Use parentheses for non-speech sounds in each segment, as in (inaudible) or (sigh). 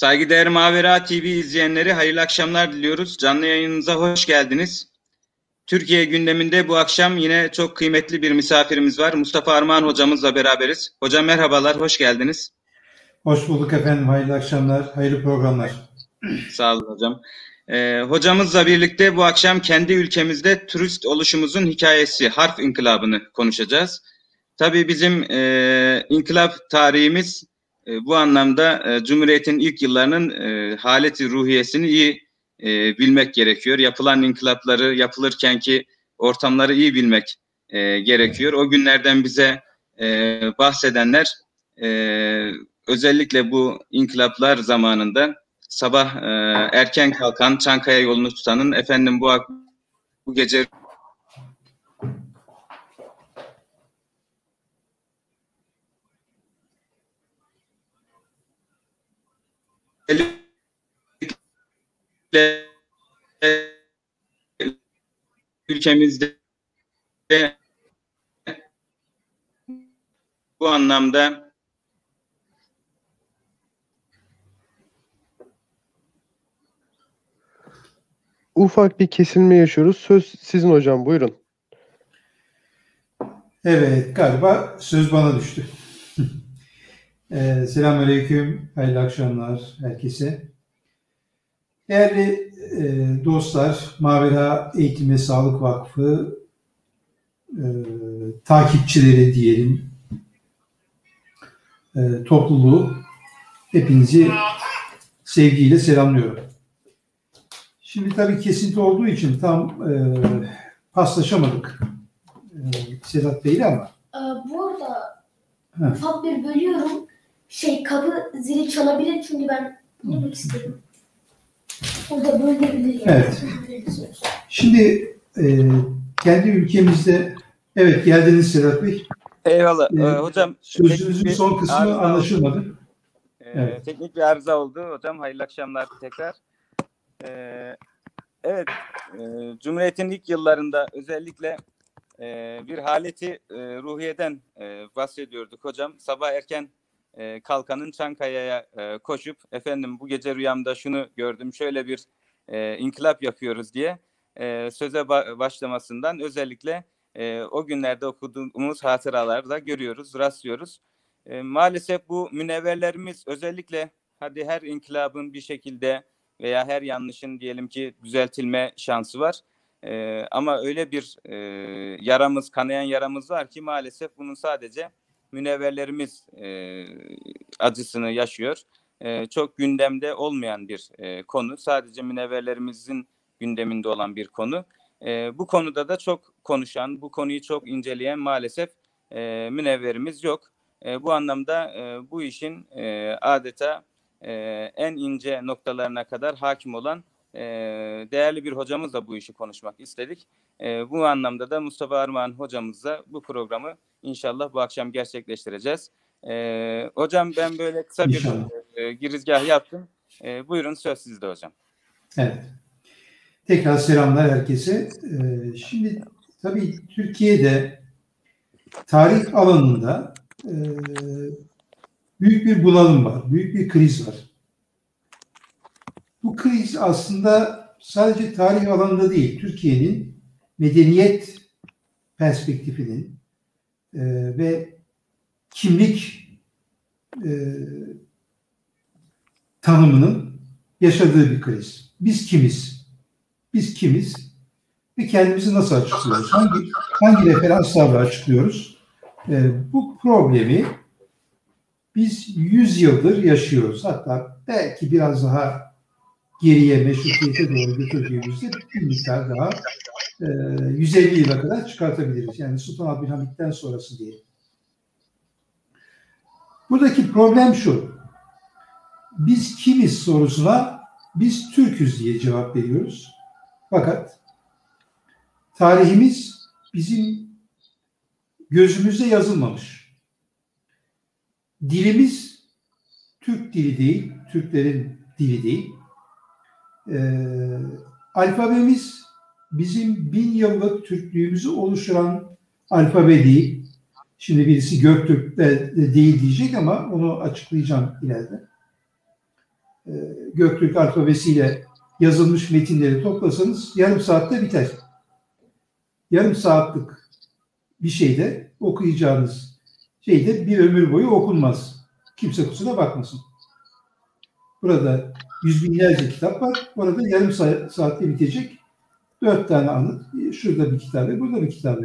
Saygıdeğer Mavera TV izleyenleri hayırlı akşamlar diliyoruz. Canlı yayınımıza hoş geldiniz. Türkiye gündeminde bu akşam yine çok kıymetli bir misafirimiz var. Mustafa Armağan hocamızla beraberiz. Hocam merhabalar, hoş geldiniz. Hoş bulduk efendim, hayırlı akşamlar, hayırlı programlar. Sağ olun hocam. Ee, hocamızla birlikte bu akşam kendi ülkemizde turist oluşumuzun hikayesi, harf inkılabını konuşacağız. Tabii bizim e, inkılap tarihimiz e, bu anlamda e, Cumhuriyet'in ilk yıllarının e, haleti ruhiyesini iyi bilmek gerekiyor. Yapılan inkılapları, yapılırkenki ortamları iyi bilmek gerekiyor. O günlerden bize bahsedenler özellikle bu inkılaplar zamanında sabah erken kalkan, Çankaya yolunu tutanın efendim bu bu gece ülkemizde bu anlamda ufak bir kesilme yaşıyoruz. Söz sizin hocam buyurun. Evet galiba söz bana düştü. Ee, Selamünaleyküm, hayırlı akşamlar herkese. Değerli e, dostlar, Mavera Eğitim ve Sağlık Vakfı e, takipçileri diyelim, e, topluluğu hepinizi sevgiyle selamlıyorum. Şimdi tabii kesinti olduğu için tam e, paslaşamadık e, Sedat Bey'le ama. Ee, bu arada Heh. ufak bir bölüyorum. Şey kapı zili çalabilir çünkü ben demek istedim. Burada bölünebilir yani. Evet. Şimdi e, kendi ülkemizde evet geldiniz Sedat Bey. Eyvallah. Ee, hocam sözünüzün son kısmı anlaşılmadı. Oldu. Ee, evet. Teknik bir arıza oldu. Hocam hayırlı akşamlar tekrar. Ee, evet, e, Cumhuriyet'in ilk yıllarında özellikle e, bir haleti e, ruhiyeden e, bahsediyorduk hocam. Sabah erken e, kalkanın Çankaya'ya e, koşup efendim bu gece rüyamda şunu gördüm, şöyle bir e, inkılap yapıyoruz diye e, söze ba- başlamasından özellikle e, o günlerde okuduğumuz hatıralarda görüyoruz, rastlıyoruz. E, maalesef bu münevverlerimiz özellikle hadi her inkılabın bir şekilde veya her yanlışın diyelim ki düzeltilme şansı var. E, ama öyle bir e, yaramız, kanayan yaramız var ki maalesef bunun sadece münevverlerimiz e, acısını yaşıyor. E, çok gündemde olmayan bir e, konu. Sadece münevverlerimizin gündeminde olan bir konu. E, bu konuda da çok konuşan, bu konuyu çok inceleyen maalesef e, münevverimiz yok. E, bu anlamda e, bu işin e, adeta e, en ince noktalarına kadar hakim olan e, değerli bir hocamızla bu işi konuşmak istedik. E, bu anlamda da Mustafa Armağan hocamızla bu programı inşallah bu akşam gerçekleştireceğiz. E, hocam ben böyle kısa bir e, girizgah yaptım. E, buyurun söz sizde hocam. Evet. Tekrar selamlar herkese. Ee, şimdi tabii Türkiye'de tarih alanında e, büyük bir bunalım var, büyük bir kriz var. Bu kriz aslında sadece tarih alanında değil, Türkiye'nin medeniyet perspektifinin e, ve kimlik e, tanımının yaşadığı bir kriz. Biz kimiz? Biz kimiz? Ve kendimizi nasıl açıklıyoruz? Hangi, hangi referanslarla açıklıyoruz? E, bu problemi biz 100 yıldır yaşıyoruz. Hatta belki biraz daha geriye meşrutiyete doğru götürdüğümüzde bir miktar daha e, 150 yıla kadar çıkartabiliriz. Yani Sultan Abdülhamit'ten sonrası diyelim. Buradaki problem şu. Biz kimiz sorusuna biz Türküz diye cevap veriyoruz. Fakat tarihimiz bizim gözümüzde yazılmamış. Dilimiz Türk dili değil, Türklerin dili değil. Ee, alfabemiz bizim bin yıllık Türklüğümüzü oluşturan alfabe değil. Şimdi birisi Göktürk de değil diyecek ama onu açıklayacağım ileride. e, Göktürk alfabesiyle yazılmış metinleri toplasanız yarım saatte biter. Yarım saatlik bir şeyde okuyacağınız şeyde bir ömür boyu okunmaz. Kimse kusura bakmasın. Burada yüz binlerce kitap var. Orada yarım saatte bitecek. Dört tane anıt. Şurada bir kitap ve burada bir kitap.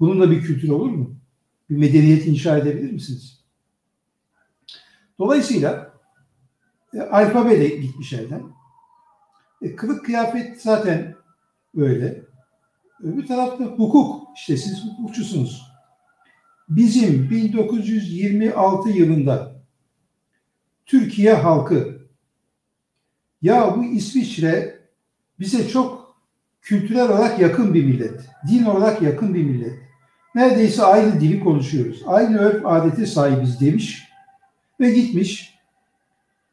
Bununla bir kültür olur mu? Bir medeniyet inşa edebilir misiniz? Dolayısıyla e, alfabe de gitmiş elden. E, kılık kıyafet zaten öyle. Öbür tarafta hukuk. İşte siz hukukçusunuz. Bizim 1926 yılında Türkiye halkı ya bu İsviçre bize çok kültürel olarak yakın bir millet. Din olarak yakın bir millet. Neredeyse aynı dili konuşuyoruz. Aynı örf adeti sahibiz demiş ve gitmiş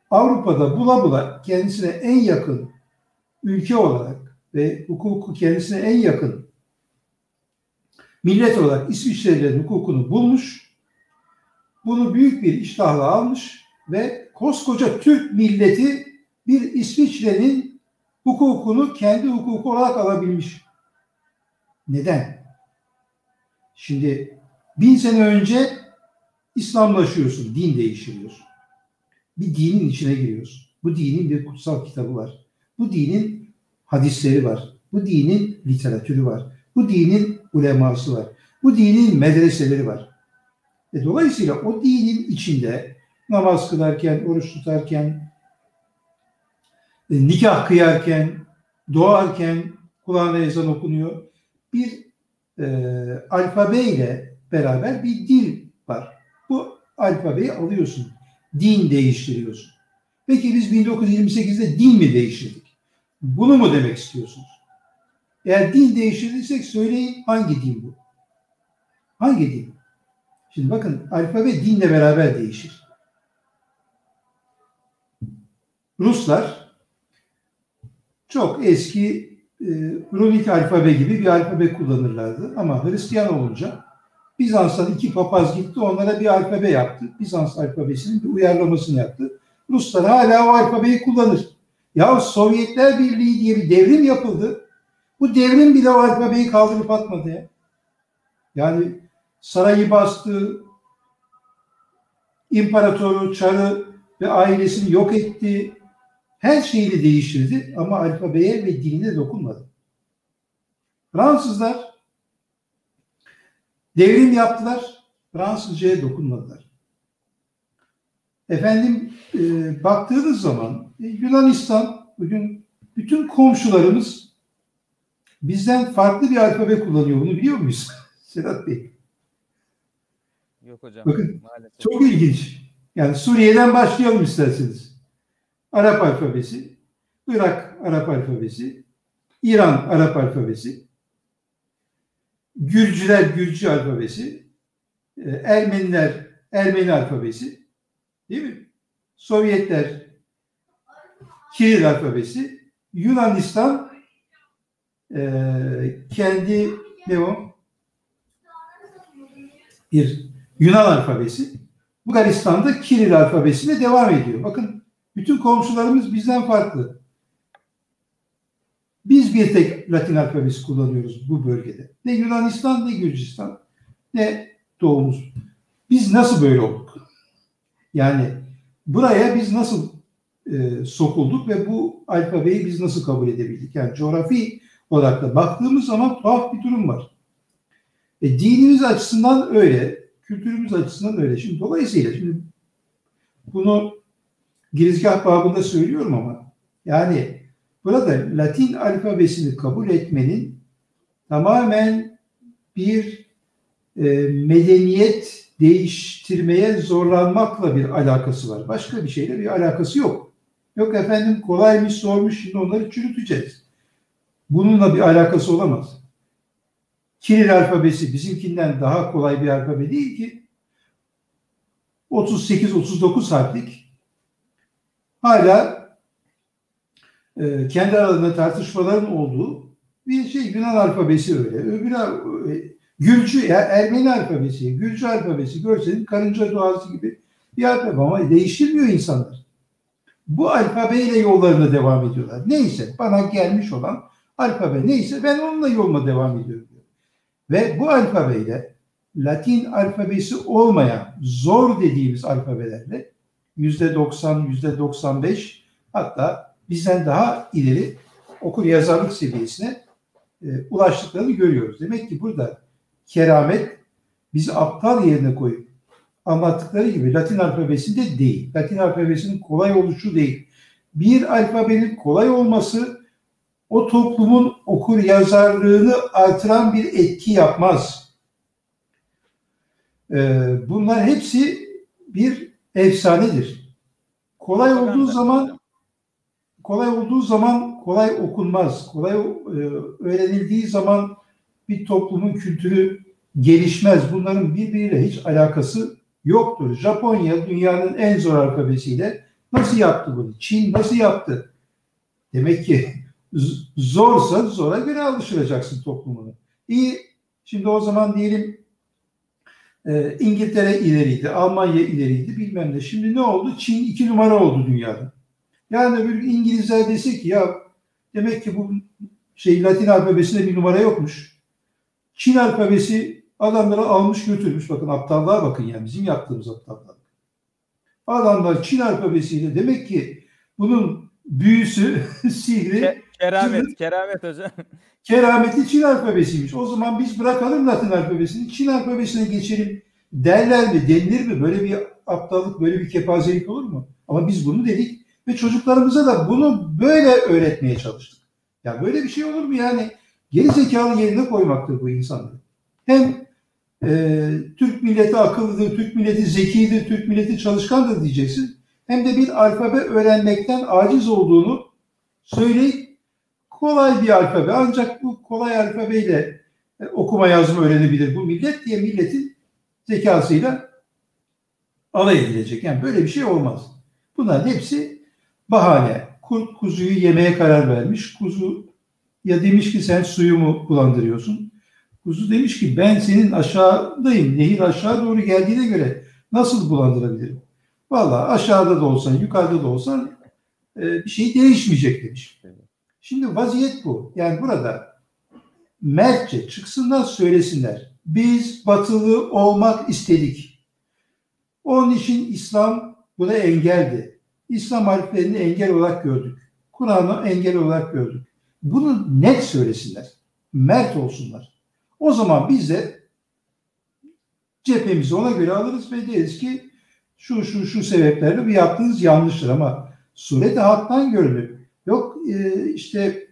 Avrupa'da bula bula kendisine en yakın ülke olarak ve hukuku kendisine en yakın millet olarak İsviçrelilerin hukukunu bulmuş. Bunu büyük bir iştahla almış ve koskoca Türk milleti bir İsviçre'nin hukukunu kendi hukuku olarak alabilmiş. Neden? Şimdi bin sene önce İslamlaşıyorsun, din değiştiriyorsun. Bir dinin içine giriyorsun. Bu dinin bir kutsal kitabı var. Bu dinin hadisleri var. Bu dinin literatürü var. Bu dinin uleması var. Bu dinin medreseleri var. E dolayısıyla o dinin içinde namaz kılarken, oruç tutarken, nikah kıyarken, doğarken kulağına ezan okunuyor. Bir e, alfabe ile beraber bir dil var. Bu alfabeyi alıyorsun. Din değiştiriyorsun. Peki biz 1928'de din mi değiştirdik? Bunu mu demek istiyorsunuz? Eğer din değiştirdiysek söyleyin hangi din bu? Hangi din? Şimdi bakın alfabe dinle beraber değişir. Ruslar çok eski e, runik alfabe gibi bir alfabe kullanırlardı. Ama Hristiyan olunca Bizans'tan iki papaz gitti onlara bir alfabe yaptı. Bizans alfabesinin bir uyarlamasını yaptı. Ruslar hala o alfabeyi kullanır. Ya Sovyetler Birliği diye bir devrim yapıldı. Bu devrim bile o alfabeyi kaldırıp atmadı ya. Yani sarayı bastı, imparatoru, çarı ve ailesini yok etti. Her şeyi değiştirdi ama alfabeye ve diline dokunmadı. Fransızlar devrim yaptılar, Fransızcaya dokunmadılar. Efendim e, baktığınız zaman e, Yunanistan bugün bütün komşularımız bizden farklı bir alfabe kullanıyor. Bunu biliyor muyuz (laughs) Sedat Bey? Yok hocam. Bakın maalesef. çok ilginç. Yani Suriye'den başlayalım isterseniz. Arap alfabesi, Irak Arap alfabesi, İran Arap alfabesi, Gürcüler Gürcü alfabesi, e, Ermeniler Ermeni alfabesi, değil mi? Sovyetler Kiril alfabesi, Yunanistan e, kendi ne o? Bir Yunan alfabesi. Bulgaristan'da Kiril alfabesiyle devam ediyor. Bakın bütün komşularımız bizden farklı. Biz bir tek Latin alfabesi kullanıyoruz bu bölgede. Ne Yunanistan ne Gürcistan ne doğumuz. Biz nasıl böyle olduk? Yani buraya biz nasıl e, sokulduk ve bu alfabeyi biz nasıl kabul edebildik? Yani coğrafi olarak da baktığımız zaman tuhaf bir durum var. E, dinimiz açısından öyle, kültürümüz açısından öyle. Şimdi dolayısıyla şimdi bunu girizgah babında söylüyorum ama yani burada Latin alfabesini kabul etmenin tamamen bir e, medeniyet değiştirmeye zorlanmakla bir alakası var. Başka bir şeyle bir alakası yok. Yok efendim kolaymış sormuş şimdi onları çürüteceğiz. Bununla bir alakası olamaz. Kiril alfabesi bizimkinden daha kolay bir alfabe değil ki. 38-39 harflik hala e, kendi aralarında tartışmaların olduğu bir şey Yunan alfabesi öyle. Öbürü e, Gürcü ya Ermeni alfabesi, Gürcü alfabesi görseniz karınca duası gibi bir alfabe ama değiştirmiyor insanlar. bu alfabeyle yollarına devam ediyorlar. Neyse bana gelmiş olan alfabe neyse ben onunla yoluma devam ediyorum. Ve bu alfabeyle Latin alfabesi olmayan zor dediğimiz alfabelerle 90, yüzde 95 hatta bizden daha ileri okur yazarlık seviyesine e, ulaştıklarını görüyoruz. Demek ki burada keramet bizi aptal yerine koyup anlattıkları gibi Latin alfabesinde değil. Latin alfabesinin kolay oluşu değil. Bir alfabenin kolay olması o toplumun okur yazarlığını artıran bir etki yapmaz. Ee, bunlar hepsi bir efsanedir. Kolay olduğu zaman kolay olduğu zaman kolay okunmaz. Kolay e, öğrenildiği zaman bir toplumun kültürü gelişmez. Bunların birbiriyle hiç alakası yoktur. Japonya dünyanın en zor alfabesiyle nasıl yaptı bunu? Çin nasıl yaptı? Demek ki zorsa zora göre alıştıracaksın toplumunu. İyi, şimdi o zaman diyelim e, İngiltere ileriydi, Almanya ileriydi bilmem ne. Şimdi ne oldu? Çin iki numara oldu dünyada. Yani bir İngilizler dese ki ya demek ki bu şey Latin alfabesinde bir numara yokmuş. Çin alfabesi adamları almış götürmüş. Bakın aptallığa bakın yani bizim yaptığımız aptallığa. Adamlar Çin alfabesiyle demek ki bunun büyüsü, (laughs) sihri Keramet, keramet hocam. (laughs) Kerameti Çin alfabesiymiş. O zaman biz bırakalım Latin alfabesini, Çin alfabesine geçelim derler mi, denilir mi? Böyle bir aptallık, böyle bir kepazelik olur mu? Ama biz bunu dedik ve çocuklarımıza da bunu böyle öğretmeye çalıştık. Ya böyle bir şey olur mu yani? Geri zekalı yerine koymaktır bu insanları. Hem e, Türk milleti akıllıdır, Türk milleti zekidir, Türk milleti çalışkandır diyeceksin. Hem de bir alfabe öğrenmekten aciz olduğunu söyleyip kolay bir alfabe. Ancak bu kolay alfabeyle e, okuma yazma öğrenebilir bu millet diye milletin zekasıyla alay edilecek. Yani böyle bir şey olmaz. Bunların hepsi bahane. Kurt kuzuyu yemeye karar vermiş. Kuzu ya demiş ki sen suyumu bulandırıyorsun. Kuzu demiş ki ben senin aşağıdayım. Nehir aşağı doğru geldiğine göre nasıl bulandırabilirim? Valla aşağıda da olsan, yukarıda da olsan e, bir şey değişmeyecek demiş. Şimdi vaziyet bu. Yani burada mertçe çıksınlar söylesinler. Biz batılı olmak istedik. Onun için İslam buna engeldi. İslam harflerini engel olarak gördük. Kur'an'ı engel olarak gördük. Bunu net söylesinler. Mert olsunlar. O zaman biz de cephemizi ona göre alırız ve deriz ki şu şu şu sebeplerle bu yaptığınız yanlıştır ama sureti haktan görünür. E, işte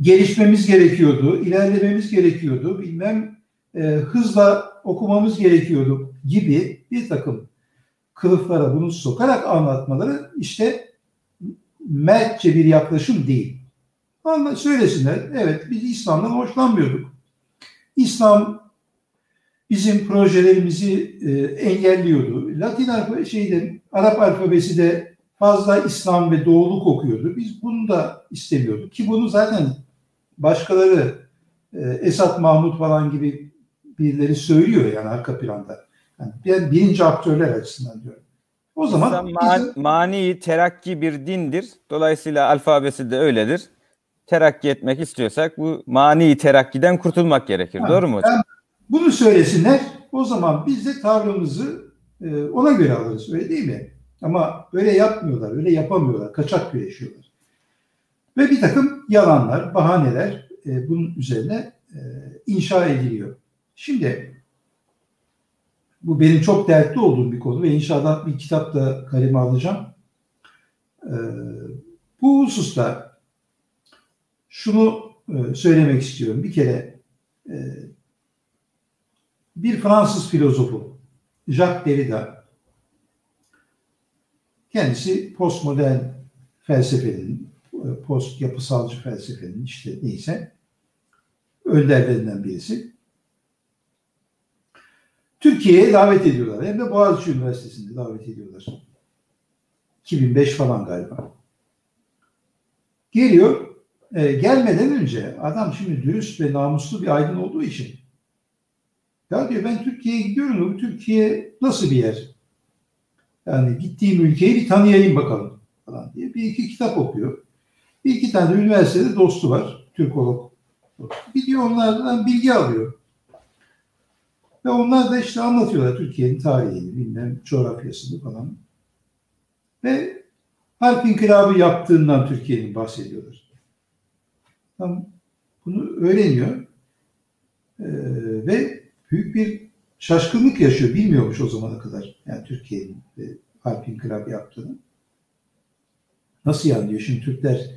gelişmemiz gerekiyordu, ilerlememiz gerekiyordu, bilmem e, hızla okumamız gerekiyordu gibi bir takım kılıflara bunu sokarak anlatmaları işte mertçe bir yaklaşım değil. Ama söylesinler, evet biz İslam'dan hoşlanmıyorduk. İslam bizim projelerimizi e, engelliyordu. Latin alfabe şeyde Arap alfabesi de fazla İslam ve doğuluk okuyordu. Biz bunu da istemiyorduk ki bunu zaten başkaları e, Esat Mahmut falan gibi birileri söylüyor yani arka planda. Yani ben birinci aktörler açısından diyorum. O zaman İslam man, bizim... mani terakki bir dindir. Dolayısıyla alfabesi de öyledir. Terakki etmek istiyorsak bu mani terakkiden kurtulmak gerekir. Ha, Doğru mu hocam? Bunu söylesinler. O zaman biz de tavrımızı e, ona göre alırız. Öyle değil mi? Ama öyle yapmıyorlar, öyle yapamıyorlar. Kaçak güreşiyorlar. Ve bir takım yalanlar, bahaneler e, bunun üzerine e, inşa ediliyor. Şimdi bu benim çok dertli olduğum bir konu ve inşallah bir kitap da kaleme alacağım. E, bu hususta şunu e, söylemek istiyorum. Bir kere e, bir Fransız filozofu Jacques Derrida Kendisi postmodern felsefenin, post yapısalcı felsefenin işte neyse önderlerinden birisi. Türkiye'ye davet ediyorlar. Hem de Boğaziçi Üniversitesi'nde davet ediyorlar. 2005 falan galiba. Geliyor. E, gelmeden önce adam şimdi dürüst ve namuslu bir aydın olduğu için ya diyor ben Türkiye'ye gidiyorum. Türkiye nasıl bir yer? Yani gittiğim ülkeyi bir tanıyayım bakalım falan diye. Bir iki kitap okuyor. Bir iki tane de üniversitede dostu var. Türkolog. Gidiyor onlardan bilgi alıyor. Ve onlar da işte anlatıyorlar Türkiye'nin tarihini, bilmem coğrafyasını falan. Ve harp inkılabı yaptığından Türkiye'nin bahsediyorlar. Tam bunu öğreniyor. Ee, ve büyük bir şaşkınlık yaşıyor. Bilmiyormuş o zamana kadar. Yani Türkiye'nin e, harp inkılabı yaptığını. Nasıl yani diyor. Şimdi Türkler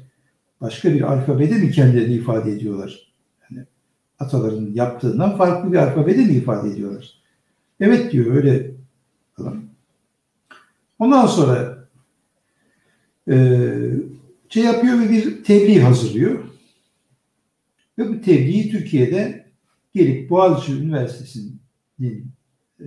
başka bir alfabede mi kendilerini ifade ediyorlar? Yani ataların yaptığından farklı bir alfabede mi ifade ediyorlar? Evet diyor öyle. Ondan sonra e, şey yapıyor ve bir tebliğ hazırlıyor. Ve bu tebliği Türkiye'de gelip Boğaziçi Üniversitesi'nin e,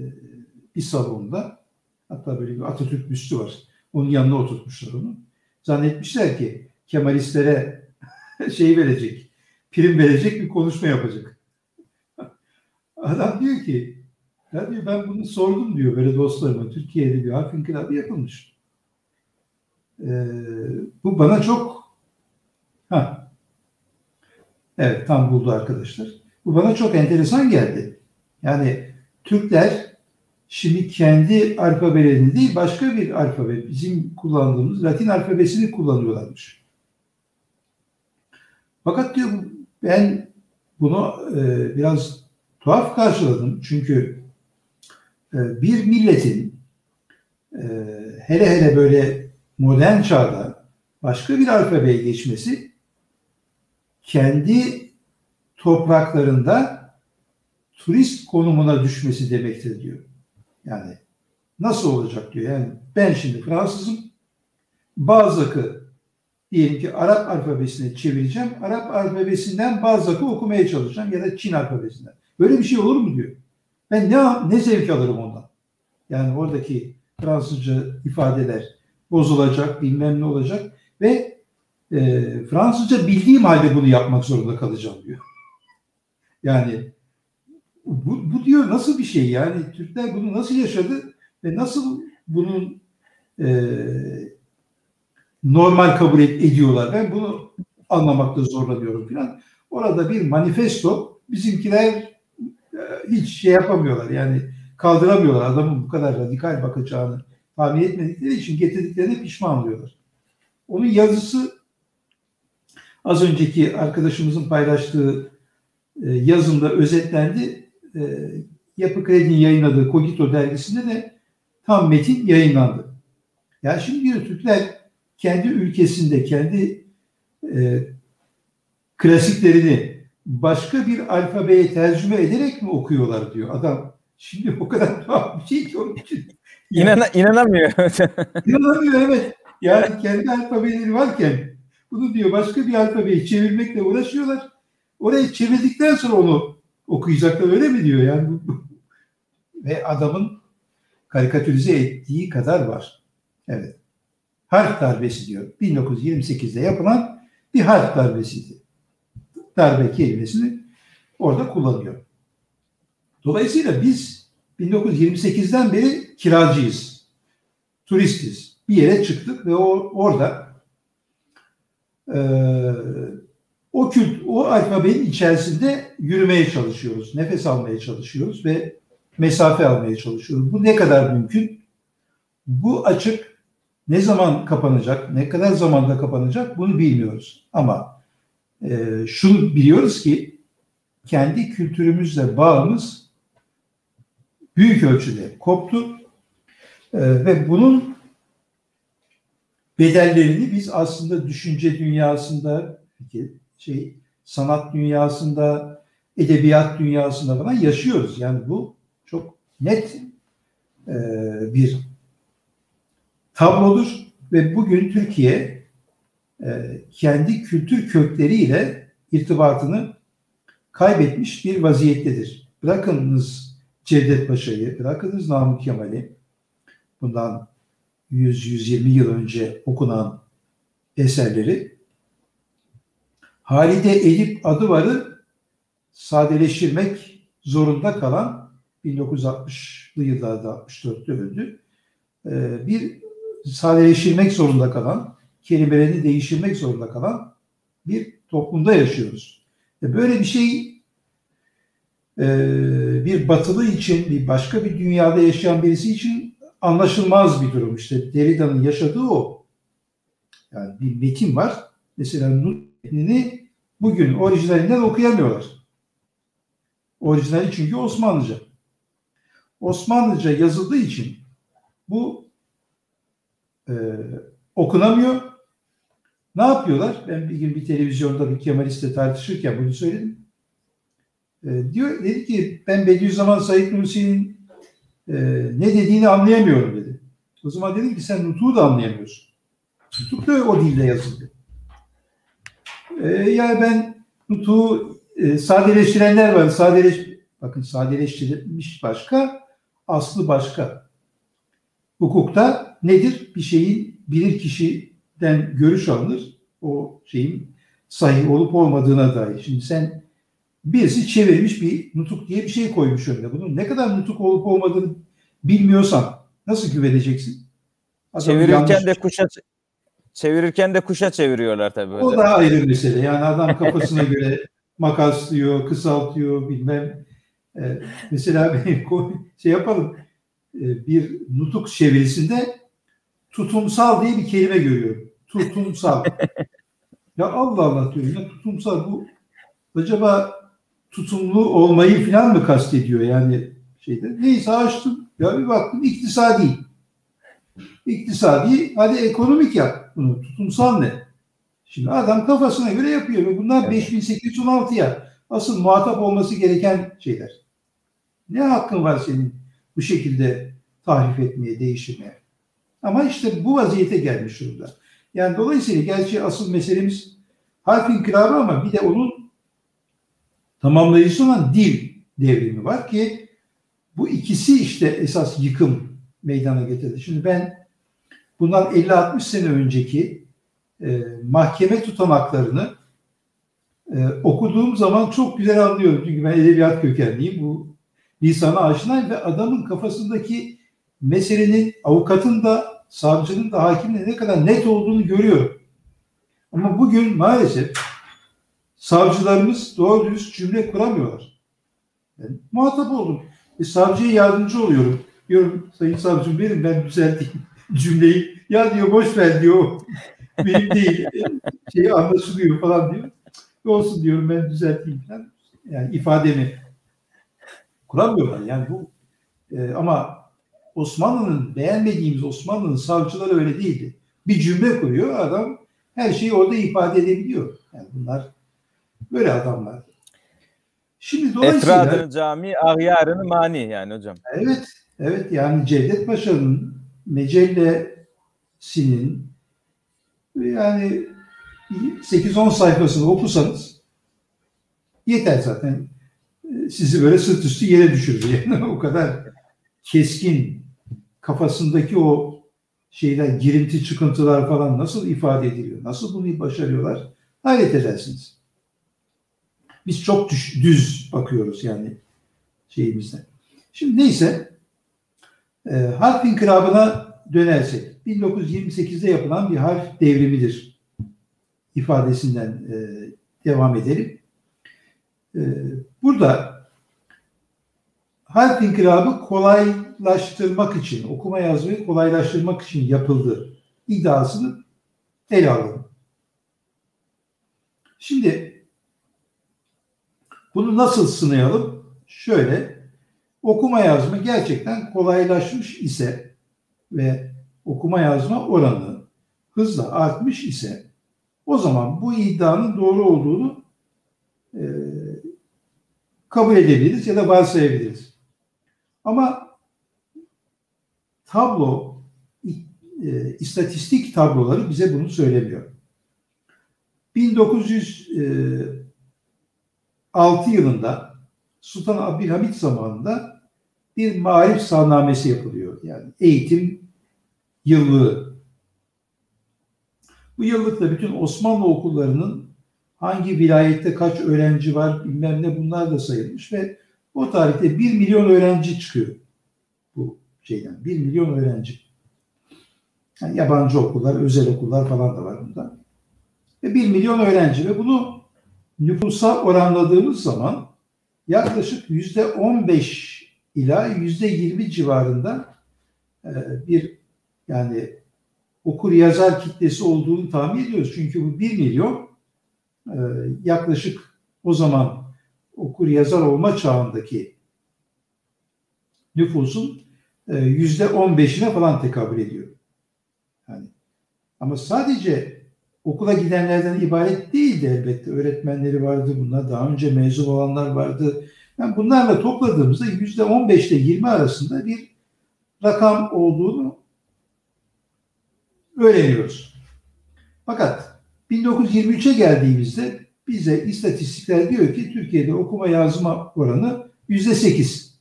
bir salonda hatta böyle bir Atatürk büstü var. Onun yanına oturtmuşlar onu. Zannetmişler ki Kemalistlere (laughs) şey verecek, prim verecek bir konuşma yapacak. (laughs) Adam diyor ki ya diyor ben bunu sordum diyor böyle dostlarıma. Türkiye'de bir harf inkılabı yapılmış. Ee, bu bana çok ha, evet tam buldu arkadaşlar. Bu bana çok enteresan geldi. Yani Türkler şimdi kendi alfabelerini değil başka bir alfabe, bizim kullandığımız Latin alfabesini kullanıyorlarmış. Fakat diyor ben bunu e, biraz tuhaf karşıladım. Çünkü e, bir milletin e, hele hele böyle modern çağda başka bir alfabeye geçmesi kendi topraklarında turist konumuna düşmesi demektir diyor. Yani nasıl olacak diyor. Yani ben şimdi Fransızım. Balzac'ı diyelim ki Arap alfabesine çevireceğim. Arap alfabesinden Balzac'ı okumaya çalışacağım ya da Çin alfabesinden. Böyle bir şey olur mu diyor. Ben ne ne zevk alırım ondan. Yani oradaki Fransızca ifadeler bozulacak, bilmem ne olacak ve e, Fransızca bildiğim halde bunu yapmak zorunda kalacağım diyor. Yani bu, bu diyor nasıl bir şey yani Türkler bunu nasıl yaşadı ve nasıl bunun e, normal kabul ediyorlar. Ben bunu anlamakta zorlanıyorum falan. Orada bir manifesto bizimkiler e, hiç şey yapamıyorlar yani kaldıramıyorlar adamın bu kadar radikal bakacağını tahmin etmedikleri için getirdiklerine pişman oluyorlar. Onun yazısı az önceki arkadaşımızın paylaştığı e, yazımda özetlendi e, Yapı Kredi'nin yayınladığı Kogito dergisinde de tam metin yayınlandı. Ya yani şimdi diyor Türkler kendi ülkesinde kendi e, klasiklerini başka bir alfabeye tercüme ederek mi okuyorlar diyor adam. Şimdi o kadar (laughs) tuhaf bir şey ki onun için. İnana, inanamıyor. (laughs) inanamıyor evet. Yani kendi alfabeleri varken bunu diyor başka bir alfabeye çevirmekle uğraşıyorlar. Orayı çevirdikten sonra onu okuyacaklar öyle mi diyor yani (laughs) ve adamın karikatürize ettiği kadar var. Evet. Harf darbesi diyor. 1928'de yapılan bir harf darbesiydi. Darbe kelimesini orada kullanıyor. Dolayısıyla biz 1928'den beri kiracıyız. Turistiz. Bir yere çıktık ve o, orada e, o kült, o alfabenin içerisinde yürümeye çalışıyoruz, nefes almaya çalışıyoruz ve mesafe almaya çalışıyoruz. Bu ne kadar mümkün? Bu açık ne zaman kapanacak, ne kadar zamanda kapanacak bunu bilmiyoruz. Ama e, şunu biliyoruz ki kendi kültürümüzle bağımız büyük ölçüde koptu e, ve bunun bedellerini biz aslında düşünce dünyasında şey sanat dünyasında, edebiyat dünyasında falan yaşıyoruz. Yani bu çok net e, bir tablodur ve bugün Türkiye e, kendi kültür kökleriyle irtibatını kaybetmiş bir vaziyettedir. Bırakınız Cevdet Paşa'yı, bırakınız Namık Kemal'i, bundan 100-120 yıl önce okunan eserleri Halide Edip adı varı sadeleştirmek zorunda kalan 1960'lı yıllarda 64'te öldü. e, bir sadeleştirmek zorunda kalan, kelimelerini değiştirmek zorunda kalan bir toplumda yaşıyoruz. E böyle bir şey e, bir batılı için, bir başka bir dünyada yaşayan birisi için anlaşılmaz bir durum. İşte Derrida'nın yaşadığı o. Yani bir metin var. Mesela Nut metnini bugün orijinalinden okuyamıyorlar. Orijinali çünkü Osmanlıca. Osmanlıca yazıldığı için bu e, okunamıyor. Ne yapıyorlar? Ben bir gün bir televizyonda bir Kemalist'le tartışırken bunu söyledim. E, diyor, dedi ki ben Bediüzzaman Said Nursi'nin e, ne dediğini anlayamıyorum dedi. O zaman dedim ki sen Nutuk'u da anlayamıyorsun. Nutuk da o dilde yazıldı. E, yani ben Nutuk'u e, sadeleştirenler var. Sadeleş, bakın sadeleştirilmiş başka, aslı başka. Hukukta nedir? Bir şeyin bilir kişiden görüş alınır. O şeyin sahih olup olmadığına dair. Şimdi sen birisi çevirmiş bir nutuk diye bir şey koymuş önüne. Bunun ne kadar nutuk olup olmadığını bilmiyorsan nasıl güveneceksin? Adam çevirirken de kuşa çevirirken de kuşa çeviriyorlar tabii. O da ayrı mesele. Yani adam kafasına göre (laughs) makaslıyor, kısaltıyor bilmem. Ee, mesela (laughs) şey yapalım e, bir nutuk çevirisinde tutumsal diye bir kelime görüyorum. Tutumsal. (laughs) ya Allah Allah diyorum ya tutumsal bu acaba tutumlu olmayı falan mı kastediyor yani şeyde. Neyse açtım. Ya bir baktım iktisadi. İktisadi hadi ekonomik yap bunu. Tutumsal ne? Şimdi adam kafasına göre yapıyor ve bunlar evet. 5816'ya asıl muhatap olması gereken şeyler. Ne hakkın var senin bu şekilde tahrif etmeye, değiştirmeye? Ama işte bu vaziyete gelmiş durumda. Yani dolayısıyla gerçi asıl meselemiz harf inkılabı ama bir de onun tamamlayıcısı olan dil devrimi var ki bu ikisi işte esas yıkım meydana getirdi. Şimdi ben bundan 50-60 sene önceki e, mahkeme tutanaklarını e, okuduğum zaman çok güzel anlıyorum. Çünkü ben edebiyat kökenliyim. Bu lisana aşinayım ve adamın kafasındaki meselenin avukatın da savcının da hakimin de ne kadar net olduğunu görüyorum. Ama bugün maalesef savcılarımız doğru dürüst cümle kuramıyorlar. Ben muhatap oldum. E, savcıya yardımcı oluyorum. Diyorum sayın savcım verin ben düzelteyim cümleyi. Ya diyor boş ver diyor. Benim değil. (laughs) Şey anlaşılıyor falan diyor. Olsun diyorum ben düzelteyim falan. Yani ifademi kuramıyorlar. Yani bu e, ama Osmanlı'nın beğenmediğimiz Osmanlı'nın savcıları öyle değildi. Bir cümle kuruyor adam her şeyi orada ifade edebiliyor. Yani bunlar böyle adamlar. Şimdi dolayısıyla Efradını cami, ahyarını mani yani hocam. Evet, evet yani Cevdet Paşa'nın Mecellesi'nin yani 8-10 sayfasını okusanız yeter zaten. Sizi böyle sırt üstü yere düşürür. (laughs) Yani o kadar keskin kafasındaki o şeyler, girinti çıkıntılar falan nasıl ifade ediliyor? Nasıl bunu başarıyorlar? Hayret edersiniz. Biz çok düz bakıyoruz yani şeyimizde. Şimdi neyse e, harf inkılabına dönersek 1928'de yapılan bir harf devrimidir ifadesinden e, devam edelim. E, burada harf inkılabı kolaylaştırmak için, okuma yazmayı kolaylaştırmak için yapıldı iddiasını ele alalım. Şimdi bunu nasıl sınayalım? Şöyle, okuma yazma gerçekten kolaylaşmış ise ve okuma yazma oranı hızla artmış ise o zaman bu iddianın doğru olduğunu e, kabul edebiliriz ya da varsayabiliriz. Ama tablo, e, istatistik tabloları bize bunu söylemiyor. 1906 e, yılında Sultan Abdülhamit zamanında bir marif sahnamesi yapılıyor. Yani eğitim yıllığı. Bu yıllıkta bütün Osmanlı okullarının hangi vilayette kaç öğrenci var bilmem ne bunlar da sayılmış ve o tarihte 1 milyon öğrenci çıkıyor bu şeyden. 1 milyon öğrenci. Yani yabancı okullar, özel okullar falan da var bunda. Ve 1 milyon öğrenci ve bunu nüfusa oranladığımız zaman yaklaşık yüzde 15 ila yüzde 20 civarında e, bir yani okur yazar kitlesi olduğunu tahmin ediyoruz. Çünkü bu 1 milyon e, yaklaşık o zaman okur yazar olma çağındaki nüfusun e, yüzde 15'ine falan tekabül ediyor. Yani ama sadece okula gidenlerden ibaret değildi elbette. Öğretmenleri vardı, bunlar daha önce mezun olanlar vardı. Yani bunlarla topladığımızda yüzde 15 ile 20 arasında bir rakam olduğunu öğreniyoruz. Fakat 1923'e geldiğimizde bize istatistikler diyor ki Türkiye'de okuma yazma oranı yüzde 8.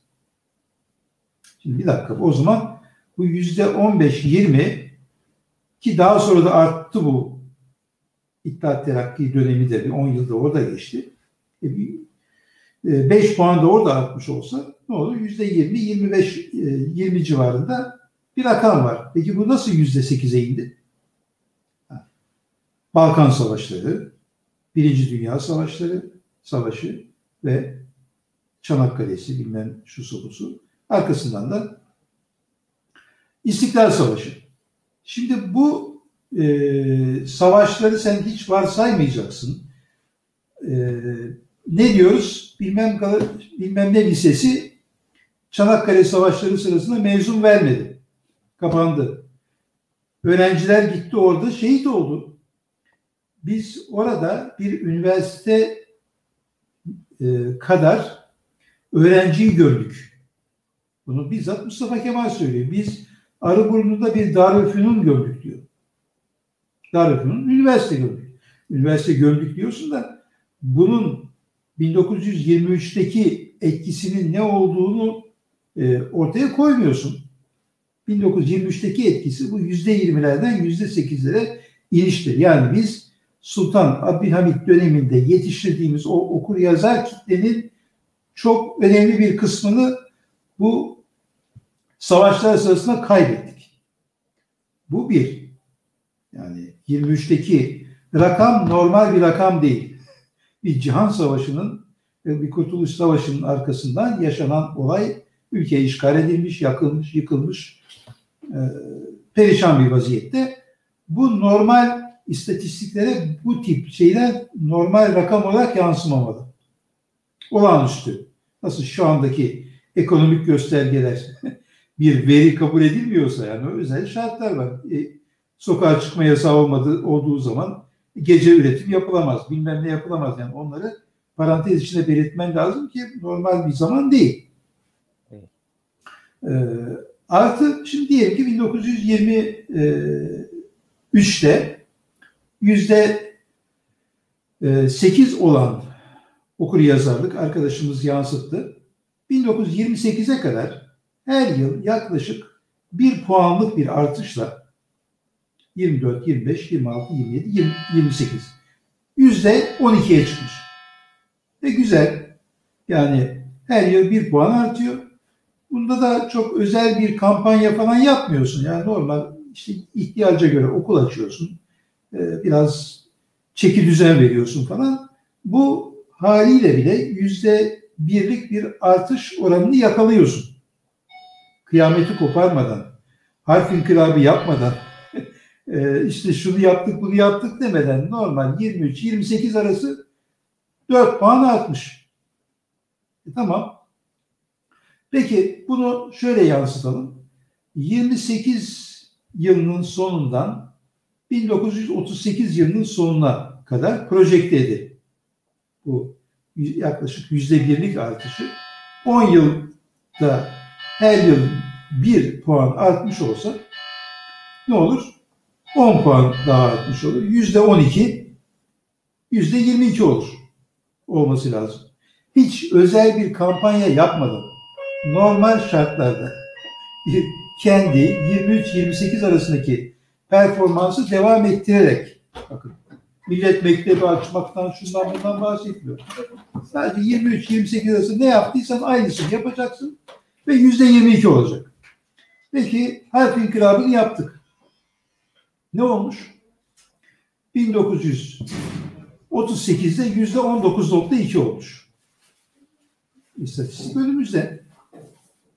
Şimdi bir dakika o zaman bu yüzde 15-20 ki daha sonra da arttı bu İttihat Terakki dönemi de bir 10 yılda orada geçti. E, 5 puan da orada artmış olsa ne olur? Yüzde 20, 25, 20 civarında bir rakam var. Peki bu nasıl yüzde 8'e indi? Balkan Savaşları, Birinci Dünya Savaşları, Savaşı ve Çanakkale'si bilmem şu sorusu. Arkasından da İstiklal Savaşı. Şimdi bu e, savaşları sen hiç varsaymayacaksın. E, ne diyoruz? Bilmem bilmem ne lisesi Çanakkale Savaşları sırasında mezun vermedi. Kapandı. Öğrenciler gitti orada şehit oldu. Biz orada bir üniversite e, kadar öğrenciyi gördük. Bunu bizzat Mustafa Kemal söylüyor. Biz Arıburnu'da bir Darülfünun gördük diyor. Darülfünun üniversite gördük. Üniversite gördük diyorsun da bunun 1923'teki etkisinin ne olduğunu e, ortaya koymuyorsun. 1923'teki etkisi bu %20'lerden %8'lere iniştir. Yani biz Sultan Abdülhamit döneminde yetiştirdiğimiz o okur yazar kitlenin çok önemli bir kısmını bu savaşlar sırasında kaybettik. Bu bir. Yani 23'teki rakam normal bir rakam değil. Bir cihan savaşının bir kurtuluş savaşının arkasından yaşanan olay ülke işgal edilmiş, yakılmış, yıkılmış, e, perişan bir vaziyette. Bu normal istatistiklere bu tip şeyler normal rakam olarak yansımamalı. Olağanüstü. Nasıl şu andaki ekonomik göstergeler (laughs) bir veri kabul edilmiyorsa yani özel şartlar var. E, sokağa çıkma yasağı olmadığı olduğu zaman gece üretim yapılamaz. Bilmem ne yapılamaz. Yani onları parantez içinde belirtmen lazım ki normal bir zaman değil. Evet. Ee, artı şimdi diyelim ki 1923'te yüzde 8 olan okur yazarlık arkadaşımız yansıttı. 1928'e kadar her yıl yaklaşık bir puanlık bir artışla 24, 25, 26, 27, 20, 28 yüzde 12'ye çıkmış. Ve güzel. Yani her yıl bir puan artıyor. Bunda da çok özel bir kampanya falan yapmıyorsun. Yani normal işte ihtiyaca göre okul açıyorsun. Biraz çeki düzen veriyorsun falan. Bu haliyle bile yüzde birlik bir artış oranını yakalıyorsun. Kıyameti koparmadan, harf inkılabı yapmadan, işte şunu yaptık bunu yaptık demeden normal 23-28 arası 4 puan artmış. E, tamam. Peki bunu şöyle yansıtalım. 28 yılının sonundan 1938 yılının sonuna kadar projekte edildi. Bu yaklaşık yüzde birlik artışı 10 yılda her yıl bir puan artmış olsa ne olur? 10 puan daha artmış olur. Yüzde 12, yüzde 22 olur. Olması lazım. Hiç özel bir kampanya yapmadan normal şartlarda (laughs) kendi 23-28 arasındaki performansı devam ettirerek bakın millet mektebi açmaktan şundan bundan bahsetmiyor. Sadece 23-28 arasında ne yaptıysan aynısını yapacaksın ve yüzde 22 olacak. Peki harf inkılabını yaptık. Ne olmuş? 1938'de yüzde 19.2 olmuş. İstatistik önümüzde.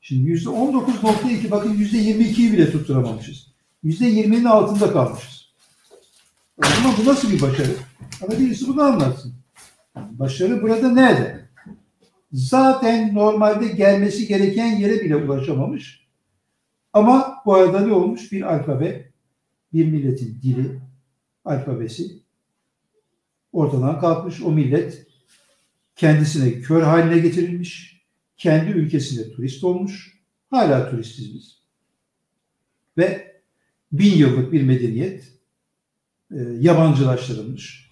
Şimdi yüzde 19.2 bakın yüzde 22'yi bile tutturamamışız. Yüzde 20'nin altında kalmışız. O zaman bu nasıl bir başarı? Bana birisi bunu anlatsın. Başarı burada nerede? Zaten normalde gelmesi gereken yere bile ulaşamamış. Ama bu arada ne olmuş? Bir alfabe, bir milletin dili, alfabesi ortadan kalkmış. O millet kendisine kör haline getirilmiş. Kendi ülkesinde turist olmuş. Hala turistiz biz. Ve bin yıllık bir medeniyet e, yabancılaştırılmış.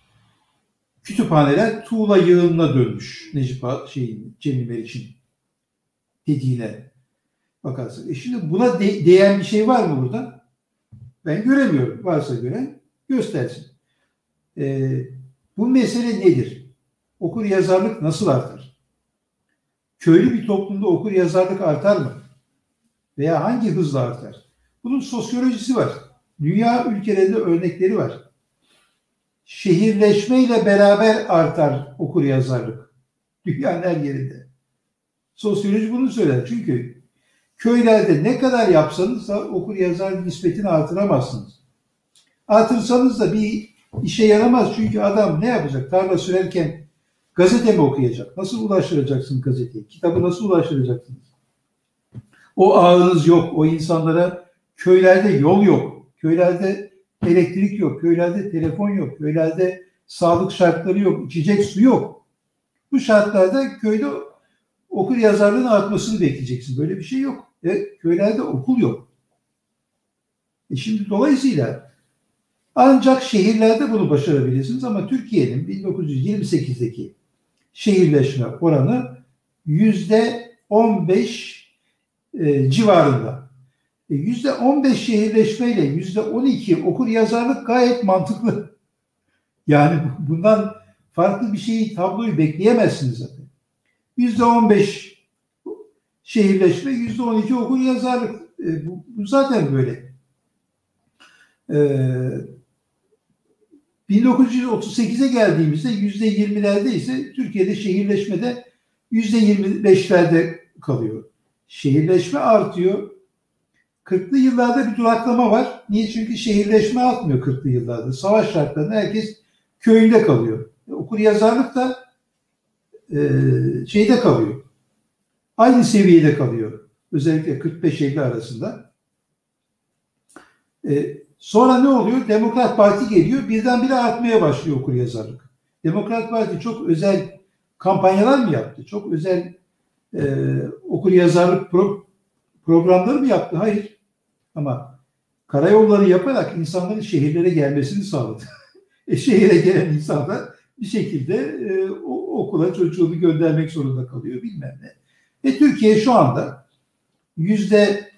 Kütüphaneler tuğla yığınına dönmüş Necip şeyin, Cemil Meriç'in dediğine bakarsın. E şimdi buna de, değen bir şey var mı burada? Ben göremiyorum. Varsa gören göstersin. E, bu mesele nedir? Okur yazarlık nasıl artar? Köylü bir toplumda okur yazarlık artar mı? Veya hangi hızla artar? Bunun sosyolojisi var. Dünya ülkelerinde örnekleri var. Şehirleşmeyle beraber artar okur yazarlık. Dünyanın her yerinde. Sosyoloji bunu söyler. Çünkü köylerde ne kadar yapsanız da okur yazar nispetini artıramazsınız. Artırsanız da bir işe yaramaz. Çünkü adam ne yapacak? Tarla sürerken gazete mi okuyacak? Nasıl ulaştıracaksın gazeteyi? Kitabı nasıl ulaştıracaksınız? O ağınız yok. O insanlara köylerde yol yok. Köylerde elektrik yok. Köylerde telefon yok. Köylerde sağlık şartları yok. içecek su yok. Bu şartlarda köyde okur yazarlığın artmasını bekleyeceksin. Böyle bir şey yok. E, köylerde okul yok. E şimdi dolayısıyla ancak şehirlerde bunu başarabilirsiniz ama Türkiye'nin 1928'deki şehirleşme oranı yüzde 15 e, civarında. E, yüzde 15 şehirleşmeyle yüzde 12 okur yazarlık gayet mantıklı. (laughs) Yani bundan farklı bir şeyi tabloyu bekleyemezsiniz zaten. Yüzde 15 şehirleşme, yüzde 12 okur yazarlık. E, bu, bu zaten böyle. E, 1938'e geldiğimizde yüzde 20'lerde ise Türkiye'de şehirleşmede yüzde 25'lerde kalıyor. Şehirleşme artıyor. 40'lı yıllarda bir duraklama var. Niye? Çünkü şehirleşme artmıyor 40'lı yıllarda. Savaş şartlarında herkes köyünde kalıyor. E, okur yazarlık da e, şeyde kalıyor. Aynı seviyede kalıyor. Özellikle 45-50 arasında. E, sonra ne oluyor? Demokrat Parti geliyor. Birdenbire artmaya başlıyor okur yazarlık. Demokrat Parti çok özel kampanyalar mı yaptı? Çok özel e, okur yazarlık pro, programları mı yaptı? Hayır. Ama karayolları yaparak insanların şehirlere gelmesini sağladı. (laughs) e, şehire gelen insanlar bir şekilde e, o, okula çocuğunu göndermek zorunda kalıyor bilmem ne. Ve Türkiye şu anda yüzde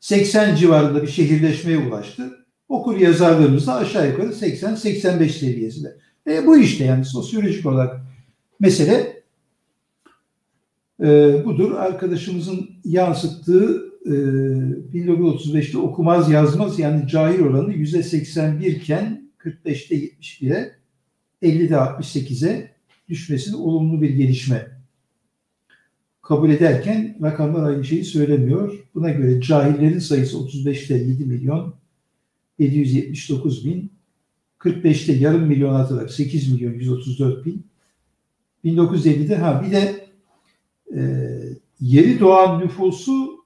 80 civarında bir şehirleşmeye ulaştı. Okur yazarlığımız da aşağı yukarı 80-85 seviyesinde. E, bu işte yani sosyolojik olarak mesele e, budur. Arkadaşımızın yansıttığı e, 1935'te okumaz yazmaz yani cahil oranı %81 iken 45'te 71'e 50'de 68'e düşmesinin olumlu bir gelişme kabul ederken rakamlar aynı şeyi söylemiyor. Buna göre cahillerin sayısı 35'te 7 milyon 779 bin 45'te yarım milyon atarak 8 milyon 134 bin 1950'de ha bir de e, yeni doğan nüfusu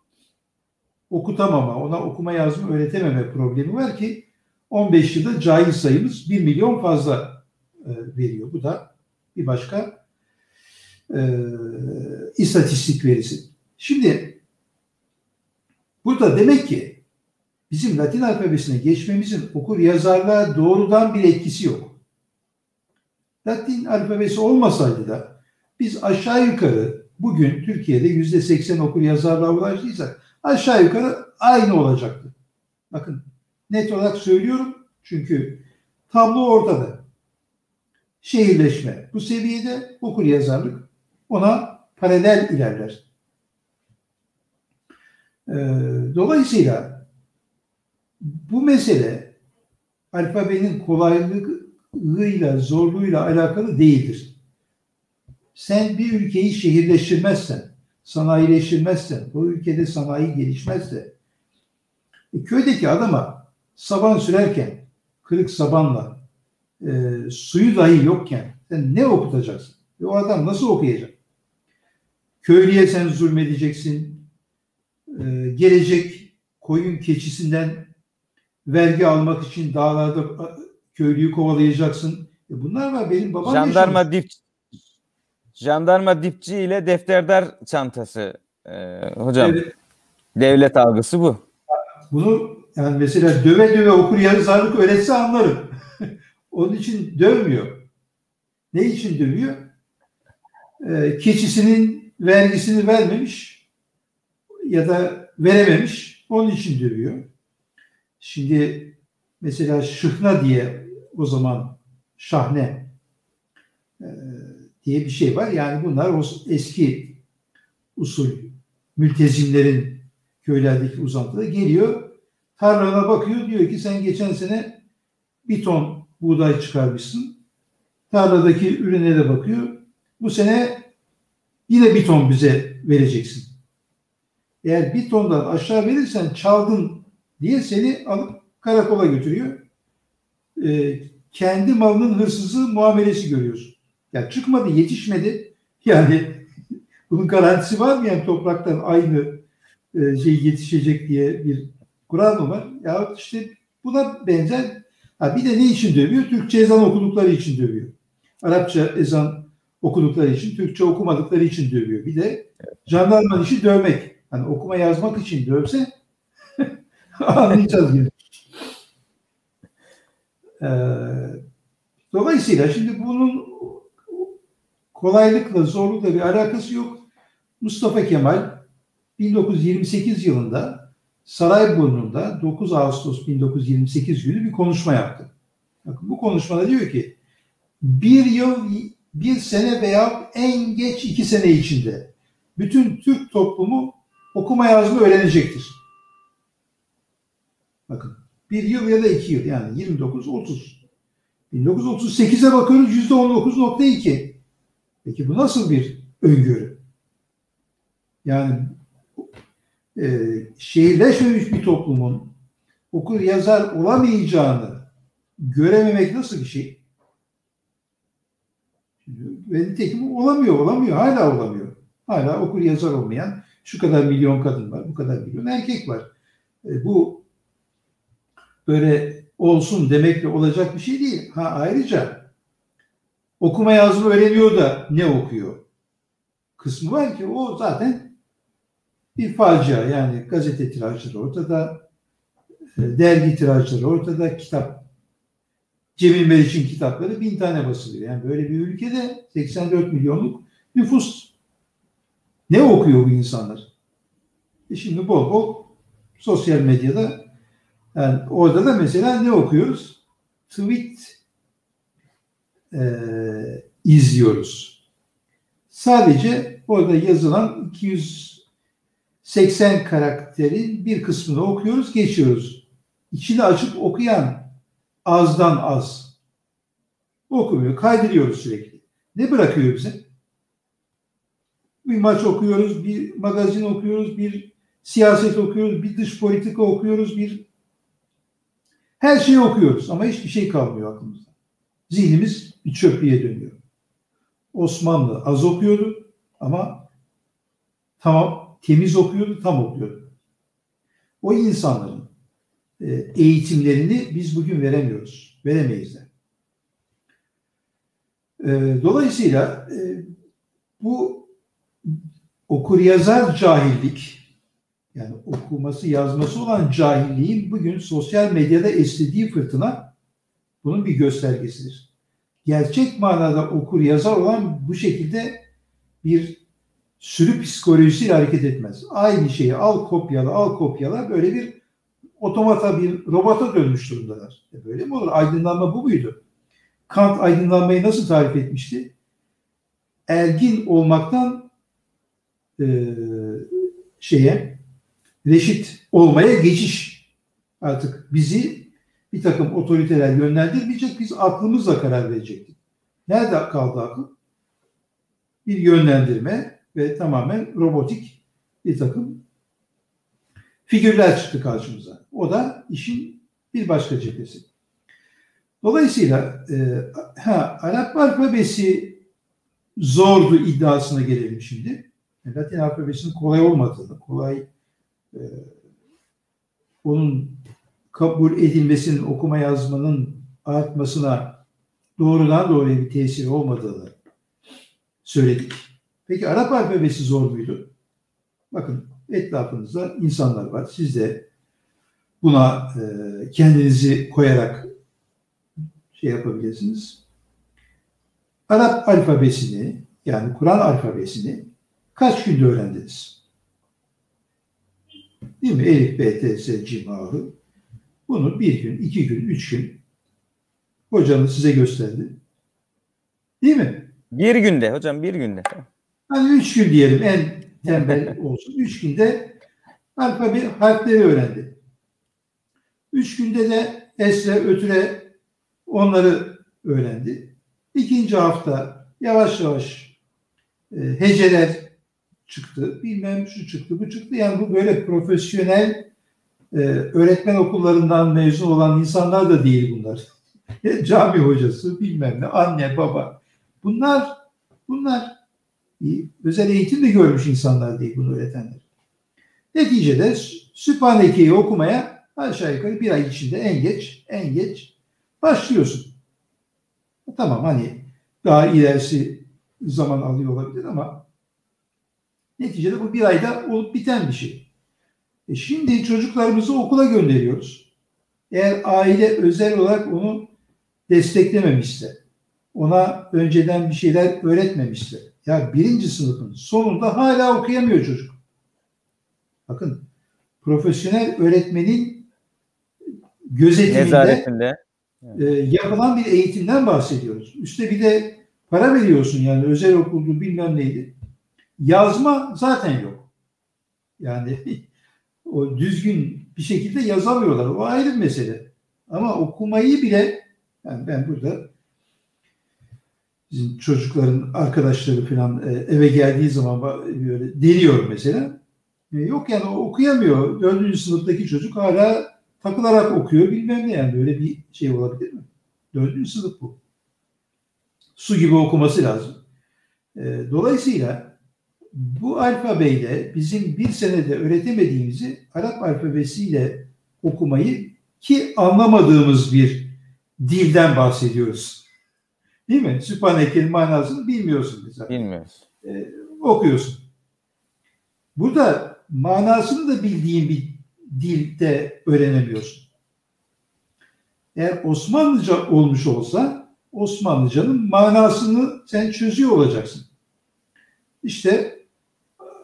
okutamama, ona okuma yazma öğretememe problemi var ki 15 yılda cahil sayımız 1 milyon fazla e, veriyor. Bu da bir başka e, istatistik verisi. Şimdi burada demek ki bizim Latin alfabesine geçmemizin okur yazarlığa doğrudan bir etkisi yok. Latin alfabesi olmasaydı da biz aşağı yukarı bugün Türkiye'de yüzde seksen okur yazarlığa ulaştıysak aşağı yukarı aynı olacaktı. Bakın net olarak söylüyorum çünkü tablo ortada. Şehirleşme bu seviyede okur yazarlık ona paralel ilerler. Ee, dolayısıyla bu mesele alfabenin kolaylığıyla, zorluğuyla alakalı değildir. Sen bir ülkeyi şehirleştirmezsen, sanayileştirmezsen, o ülkede sanayi gelişmezse, e, köydeki adama saban sürerken, kırık sabanla, e, suyu dahi yokken sen ne okutacaksın? E, o adam nasıl okuyacak? Köylüye sen zulmedeceksin, e, gelecek koyun keçisinden vergi almak için dağlarda köylüyü kovalayacaksın. E bunlar var benim babam Jandarma yaşamış. dip Jandarma dipçi ile defterdar çantası e, hocam. Evet. Devlet algısı bu. Bunu yani mesela döve döve okur yazarlık öğretse anlarım. (laughs) Onun için dövmüyor. Ne için dövüyor? Ee, keçisinin vergisini vermemiş ya da verememiş. Onun için dövüyor. Şimdi mesela şıhna diye o zaman şahne e, diye bir şey var. Yani bunlar o eski usul mültezimlerin köylerdeki uzantıda geliyor. Tarlana bakıyor diyor ki sen geçen sene bir ton buğday çıkarmışsın. Tarladaki ürüne de bakıyor. Bu sene yine bir ton bize vereceksin. Eğer bir tondan aşağı verirsen çaldın diye seni alıp karakola götürüyor. Ee, kendi malının hırsızı muamelesi görüyorsun. Ya çıkmadı, yetişmedi. (laughs) Yani bunun garantisi var mı yani topraktan aynı e, şey yetişecek diye bir kural mı var? Ya işte buna benzer. Ha bir de ne için dövüyor? Türkçe ezan okudukları için dövüyor. Arapça ezan okudukları için, Türkçe okumadıkları için dövüyor. Bir de jandarmanın işi dövmek. Hani okuma yazmak için dövse (laughs) anlayacağız gibi. Ee, dolayısıyla şimdi bunun kolaylıkla, zorlukla bir alakası yok. Mustafa Kemal 1928 yılında Sarayburnu'nda 9 Ağustos 1928 günü bir konuşma yaptı. Bakın bu konuşmada diyor ki bir yıl, bir sene veya en geç iki sene içinde bütün Türk toplumu okuma yazma öğrenecektir. Bakın bir yıl ya da iki yıl yani 29-30. 1938'e bakıyoruz %19.2. Peki bu nasıl bir öngörü? Yani e, şehirleşmemiş bir toplumun okur yazar olamayacağını görememek nasıl bir şey? Ve nitekim olamıyor, olamıyor, hala olamıyor. Hala okur yazar olmayan şu kadar milyon kadın var, bu kadar milyon erkek var. E, bu böyle olsun demekle olacak bir şey değil. Ha ayrıca okuma yazma öğreniyor da ne okuyor? Kısmı var ki o zaten bir facia. Yani gazete tirajları ortada, e, dergi tirajları ortada, kitap Cemil Meriç'in kitapları bin tane basılıyor. Yani böyle bir ülkede 84 milyonluk nüfus ne okuyor bu insanlar? E şimdi bol bol sosyal medyada yani orada da mesela ne okuyoruz? Tweet e, izliyoruz. Sadece orada yazılan 280 karakterin bir kısmını okuyoruz, geçiyoruz. İçini açıp okuyan azdan az. Okumuyor, kaydırıyoruz sürekli. Ne bırakıyor bize? Bir maç okuyoruz, bir magazin okuyoruz, bir siyaset okuyoruz, bir dış politika okuyoruz, bir her şeyi okuyoruz ama hiçbir şey kalmıyor aklımızda. Zihnimiz bir çöplüğe dönüyor. Osmanlı az okuyordu ama tamam temiz okuyordu, tam okuyordu. O insanların eğitimlerini biz bugün veremiyoruz. Veremeyiz de. E, dolayısıyla e, bu okur yazar cahillik yani okuması yazması olan cahilliğin bugün sosyal medyada istediği fırtına bunun bir göstergesidir. Gerçek manada okur yazar olan bu şekilde bir sürü psikolojisiyle hareket etmez. Aynı şeyi al kopyala al kopyala böyle bir otomata bir robota dönmüş durumdalar. E böyle mi olur? Aydınlanma bu muydu? Kant aydınlanmayı nasıl tarif etmişti? Ergin olmaktan e, şeye reşit olmaya geçiş Artık bizi bir takım otoriteler yönlendirmeyecek, biz aklımızla karar verecektik. Nerede kaldı akıl? Bir yönlendirme ve tamamen robotik bir takım figürler çıktı karşımıza. O da işin bir başka cephesi. Dolayısıyla e, ha, Arap alfabesi zordu iddiasına gelelim şimdi. Latin alfabesinin kolay olmadığını, kolay e, onun kabul edilmesinin, okuma yazmanın artmasına doğrudan doğruya bir tesiri olmadığını söyledik. Peki Arap alfabesi zor muydu? Bakın etrafınızda insanlar var. Siz de buna e, kendinizi koyarak şey yapabilirsiniz. Arap alfabesini yani Kur'an alfabesini kaç günde öğrendiniz? Değil mi? Elif, B, T, S, Cim, Ahı. Bunu bir gün, iki gün, üç gün hocanız size gösterdi. Değil mi? Bir günde hocam bir günde. Hani üç gün diyelim en tembel olsun. Üç günde alfabe harfleri öğrendi. Üç günde de esre, ötüre onları öğrendi. İkinci hafta yavaş yavaş e, heceler çıktı. Bilmem şu çıktı, bu çıktı. Yani bu böyle profesyonel e, öğretmen okullarından mezun olan insanlar da değil bunlar. (laughs) Cami hocası, bilmem ne, anne, baba. Bunlar bunlar özel eğitim de görmüş insanlar değil bunu öğretenler. Neticede Sübhaneke'yi okumaya aşağı yukarı bir ay içinde en geç en geç başlıyorsun. Tamam hani daha ilerisi zaman alıyor olabilir ama neticede bu bir ayda olup biten bir şey. E şimdi çocuklarımızı okula gönderiyoruz. Eğer aile özel olarak onu desteklememişse, ona önceden bir şeyler öğretmemişse, ya birinci sınıfın sonunda hala okuyamıyor çocuk. Bakın profesyonel öğretmenin gözetiminde Nezaretinde. e, yapılan bir eğitimden bahsediyoruz. Üste bir de para veriyorsun yani özel okuldu bilmem neydi. Yazma zaten yok. Yani (laughs) o düzgün bir şekilde yazamıyorlar. O ayrı bir mesele. Ama okumayı bile yani ben burada bizim çocukların arkadaşları falan e, eve geldiği zaman böyle deniyorum mesela. E, yok yani okuyamıyor. Dördüncü sınıftaki çocuk hala takılarak okuyor bilmem ne yani böyle bir şey olabilir mi? Dördüncü sınıf bu. Su gibi okuması lazım. E, dolayısıyla bu alfabeyle bizim bir senede öğretemediğimizi Arap alfabesiyle okumayı ki anlamadığımız bir dilden bahsediyoruz. Değil mi? Sübhaneke'nin manasını bilmiyorsun mesela. Bilmiyoruz. Ee, okuyorsun. Burada manasını da bildiğin bir dilde öğrenemiyorsun. Eğer Osmanlıca olmuş olsa Osmanlıcanın manasını sen çözüyor olacaksın. İşte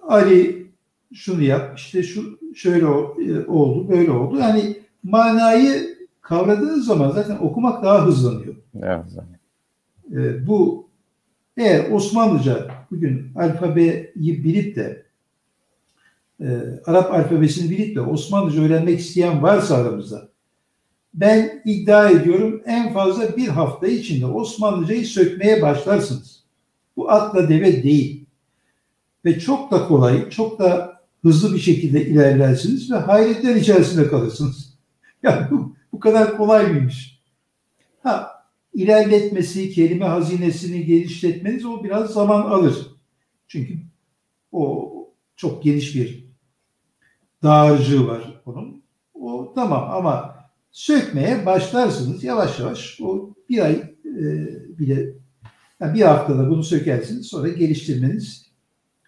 Ali şunu yap, işte şu şöyle e, oldu, böyle oldu. Yani manayı kavradığınız zaman zaten okumak daha hızlanıyor. Evet. E, bu eğer Osmanlıca bugün alfabeyi bilip de e, Arap alfabesini bilip de Osmanlıca öğrenmek isteyen varsa aramızda ben iddia ediyorum en fazla bir hafta içinde Osmanlıcayı sökmeye başlarsınız. Bu atla deve değil. Ve çok da kolay, çok da hızlı bir şekilde ilerlersiniz ve hayretler içerisinde kalırsınız. (laughs) Yani bu, bu kadar kolay mıymış? Ha, ilerletmesi, kelime hazinesini genişletmeniz o biraz zaman alır. Çünkü o çok geniş bir dağarcığı var onun. O tamam ama sökmeye başlarsınız yavaş yavaş. O bir ay e, bile yani bir haftada bunu sökersiniz sonra geliştirmeniz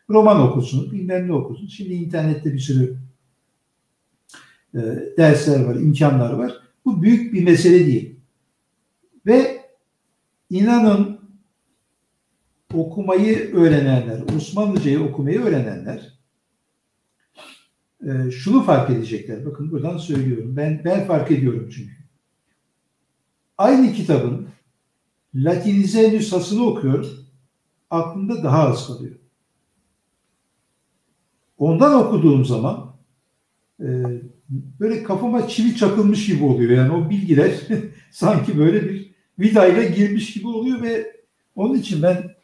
roman okursunuz, bilmem ne okursunuz. Şimdi internette bir sürü e, dersler var, imkanlar var. Bu büyük bir mesele değil. Ve inanın okumayı öğrenenler, Osmanlıcayı okumayı öğrenenler e, şunu fark edecekler. Bakın buradan söylüyorum. Ben ben fark ediyorum çünkü. Aynı kitabın Latinize nüshasını okuyor. Aklımda daha az kalıyor. Ondan okuduğum zaman e, böyle kafama çivi çakılmış gibi oluyor. Yani o bilgiler (laughs) sanki böyle bir vidayla girmiş gibi oluyor ve onun için ben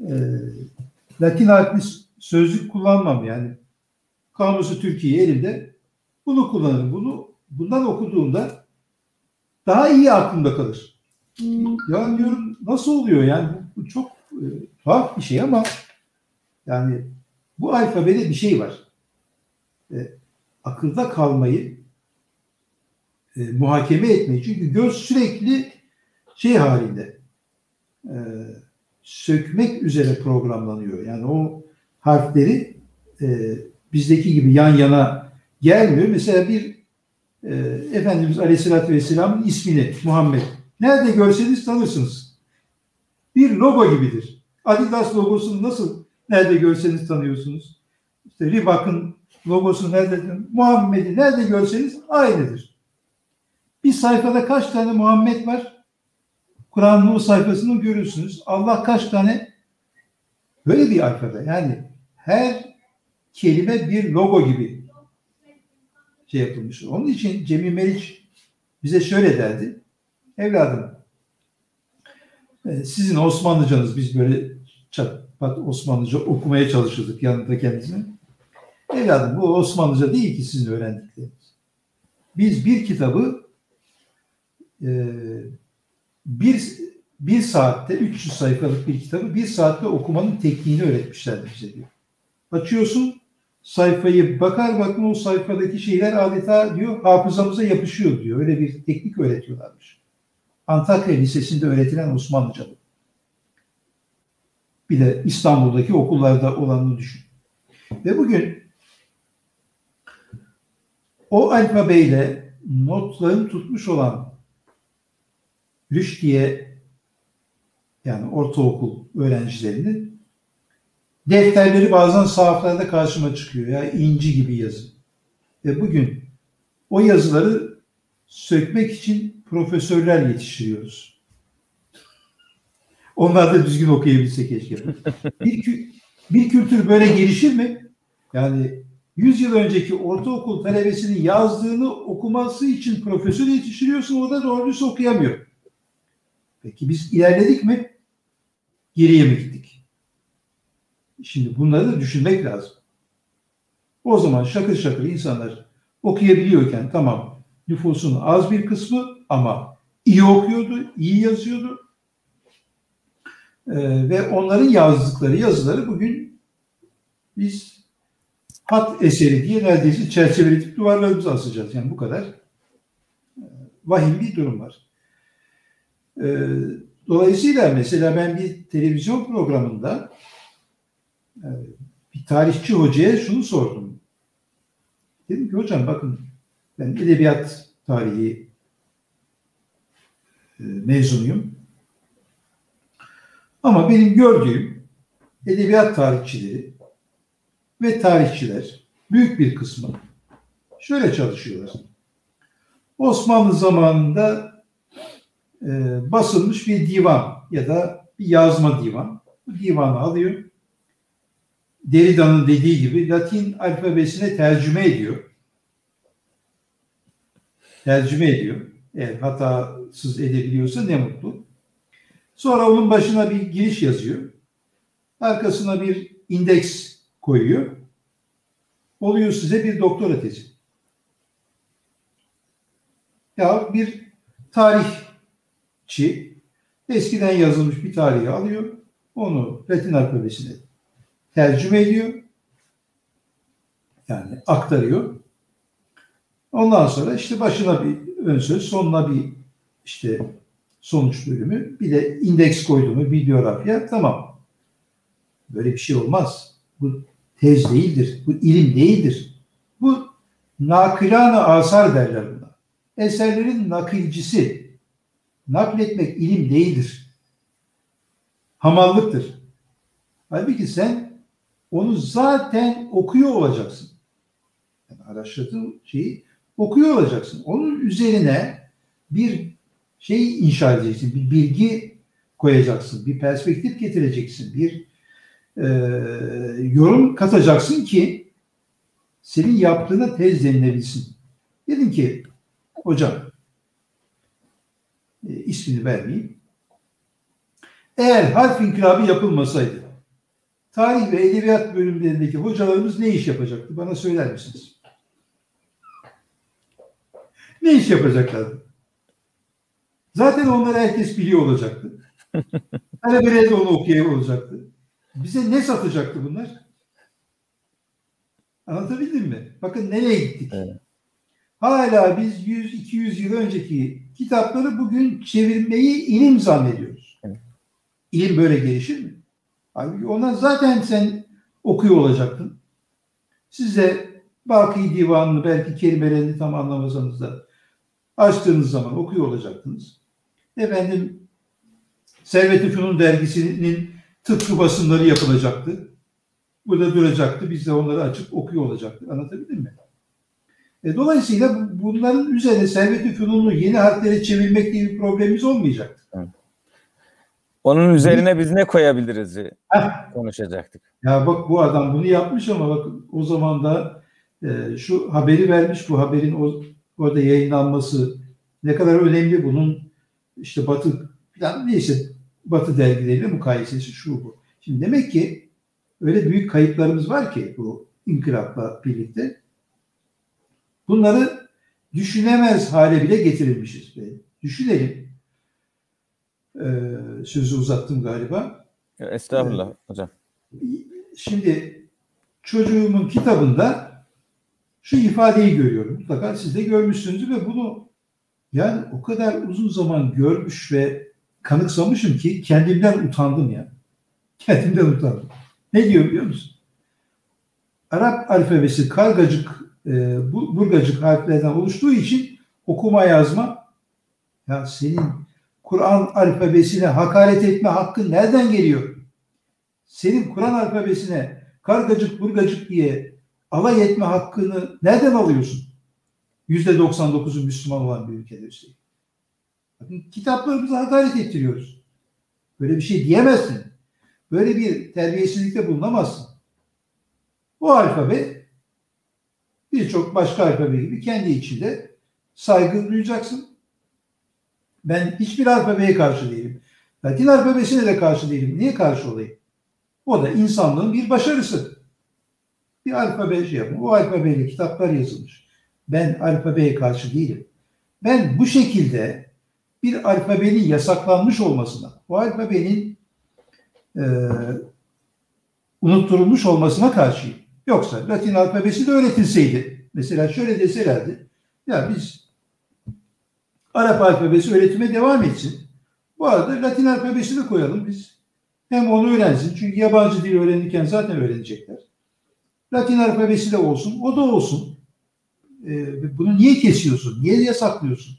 e, Latin harfli sözlük kullanmam yani. Kamusu Türkiye elimde bunu kullanırım. Bunu bundan okuduğumda daha iyi aklımda kalır. Ya diyorum nasıl oluyor yani bu, bu çok e, tuhaf bir şey ama yani bu alfabede bir şey var. E, akılda kalmayı e, muhakeme etmeyi. Çünkü göz sürekli şey halinde e, sökmek üzere programlanıyor. Yani o harfleri e, bizdeki gibi yan yana gelmiyor. Mesela bir e, Efendimiz Aleyhisselatü Vesselam'ın ismini Muhammed nerede görseniz tanırsınız. Bir logo gibidir. Adidas logosunu nasıl nerede görseniz tanıyorsunuz. İşte Reebok'un logosu nerede, Muhammed'i nerede görseniz aynıdır. Bir sayfada kaç tane Muhammed var? Kur'an'ın o sayfasını görürsünüz. Allah kaç tane böyle bir alfabe. Yani her kelime bir logo gibi şey yapılmış. Onun için Cemil Meriç bize şöyle derdi. Evladım e, sizin Osmanlıcanız biz böyle çat pat Osmanlıca okumaya çalışırdık yanında kendisine. Evladım bu Osmanlıca değil ki sizin öğrendikleriniz. Biz bir kitabı e, bir, bir saatte 300 sayfalık bir kitabı bir saatte okumanın tekniğini öğretmişlerdi bize diyor. Açıyorsun sayfayı bakar bakma o sayfadaki şeyler adeta diyor hafızamıza yapışıyor diyor. Öyle bir teknik öğretiyorlarmış. Antakya Lisesi'nde öğretilen Osmanlıca bu. Bir de İstanbul'daki okullarda olanını düşün. Ve bugün o alfabeyle notlarını tutmuş olan Rüşdiye yani ortaokul öğrencilerinin defterleri bazen sahaflarda karşıma çıkıyor ya inci gibi yazı. Ve bugün o yazıları sökmek için profesörler yetiştiriyoruz. Onlar da düzgün okuyabilse keşke. Bir, bir kültür böyle gelişir mi? Yani 100 yıl önceki ortaokul talebesinin yazdığını okuması için profesör yetiştiriyorsun o da doğrusu okuyamıyor. Peki biz ilerledik mi? Geriye mi gittik? Şimdi bunları da düşünmek lazım. O zaman şakır şakır insanlar okuyabiliyorken tamam nüfusun az bir kısmı ama iyi okuyordu, iyi yazıyordu. Ee, ve onların yazdıkları yazıları bugün biz hat eseri diye neredeyse çerçeveletip duvarlarımıza asacağız. Yani bu kadar e, vahim bir durum var. Ee, dolayısıyla mesela ben bir televizyon programında e, bir tarihçi hocaya şunu sordum. Dedim ki hocam bakın ben edebiyat tarihi e, mezunuyum. Ama benim gördüğüm edebiyat tarihçileri ve tarihçiler büyük bir kısmı şöyle çalışıyorlar. Osmanlı zamanında e, basılmış bir divan ya da bir yazma divan. Bu divanı alıyor. Derrida'nın dediği gibi Latin alfabesine tercüme ediyor. Tercüme ediyor. Eğer hatasız edebiliyorsa ne mutlu. Sonra onun başına bir giriş yazıyor. Arkasına bir indeks koyuyor. Oluyor size bir doktora tezi. Ya bir tarihçi eskiden yazılmış bir tarihi alıyor. Onu Latin alfabesine tercüme ediyor. Yani aktarıyor. Ondan sonra işte başına bir ön söz, sonuna bir işte sonuç bölümü, bir de indeks koyduğumu, bibliografya tamam. Böyle bir şey olmaz. Bu tez değildir. Bu ilim değildir. Bu nakılan asar derler buna. Eserlerin nakilcisi. Nakletmek ilim değildir. Hamallıktır. Halbuki sen onu zaten okuyor olacaksın. Yani araştırdığın şeyi okuyor olacaksın. Onun üzerine bir şey inşa edeceksin, bir bilgi koyacaksın, bir perspektif getireceksin, bir e, yorum katacaksın ki senin yaptığına tez denilebilsin. Dedim ki hocam e, ismini vermeyeyim. Eğer harf inkılabı yapılmasaydı tarih ve edebiyat bölümlerindeki hocalarımız ne iş yapacaktı? Bana söyler misiniz? Ne iş yapacaklardı? Zaten onları herkes biliyor olacaktı. (laughs) Talebeler de onu okuyor olacaktı. Bize ne satacaktı bunlar? Anlatabildim mi? Bakın nereye gittik? Evet. Hala biz 100-200 yıl önceki kitapları bugün çevirmeyi ilim zannediyoruz. Evet. İlim böyle gelişir mi? Halbuki onlar zaten sen okuyor olacaktın. Siz de Baki Divanı'nı belki kelimelerini tam anlamasanız da açtığınız zaman okuyor olacaktınız. Efendim Servet-i Fünun dergisinin tıpkı basımları yapılacaktı. Burada duracaktı. Biz de onları açıp okuyor olacaktık. Anlatabildim mi? E, dolayısıyla bunların üzerine Servet-i Fünun'u yeni harflere çevirmek diye bir problemimiz olmayacaktı. Onun üzerine biz ne koyabiliriz Heh. konuşacaktık. Ya bak bu adam bunu yapmış ama bak o zaman da e, şu haberi vermiş bu haberin o, orada yayınlanması ne kadar önemli bunun işte Batı falan neyse Batı dergileriyle mukayesesi şu bu. Şimdi demek ki öyle büyük kayıplarımız var ki bu inkılapla birlikte bunları düşünemez hale bile getirilmişiz. Düşünelim. Ee, sözü uzattım galiba. Estağfurullah hocam. Şimdi çocuğumun kitabında şu ifadeyi görüyorum. Mutlaka siz de görmüşsünüz ve bunu yani o kadar uzun zaman görmüş ve kanıksamışım ki kendimden utandım ya. Kendimden utandım. Ne diyor biliyor musun? Arap alfabesi kargacık, e, bu- burgacık harflerden oluştuğu için okuma yazma ya senin Kur'an alfabesine hakaret etme hakkın nereden geliyor? Senin Kur'an alfabesine kargacık burgacık diye alay etme hakkını nereden alıyorsun? Yüzde 99'u Müslüman olan bir ülkede üstelik. Bakın kitaplarımıza hakaret ettiriyoruz. Böyle bir şey diyemezsin. Böyle bir terbiyesizlikte bulunamazsın. Bu alfabe birçok başka alfabe gibi kendi içinde saygı duyacaksın. Ben hiçbir alfabeye karşı değilim. Latin alfabesine de karşı değilim. Niye karşı olayım? O da insanlığın bir başarısı. Bir alfabe şey yapın. O alfabeyle kitaplar yazılmış. Ben alfabeye karşı değilim. Ben bu şekilde bir alfabenin yasaklanmış olmasına, o alfabenin e, unutturulmuş olmasına karşıyım. Yoksa Latin alfabesi de öğretilseydi, mesela şöyle deselerdi, ya biz Arap alfabesi öğretime devam etsin. Bu arada Latin alfabesini koyalım biz. Hem onu öğrensin. Çünkü yabancı dil öğrenirken zaten öğrenecekler. Latin alfabesi de olsun. O da olsun. Ee, bunu niye kesiyorsun? Niye yasaklıyorsun?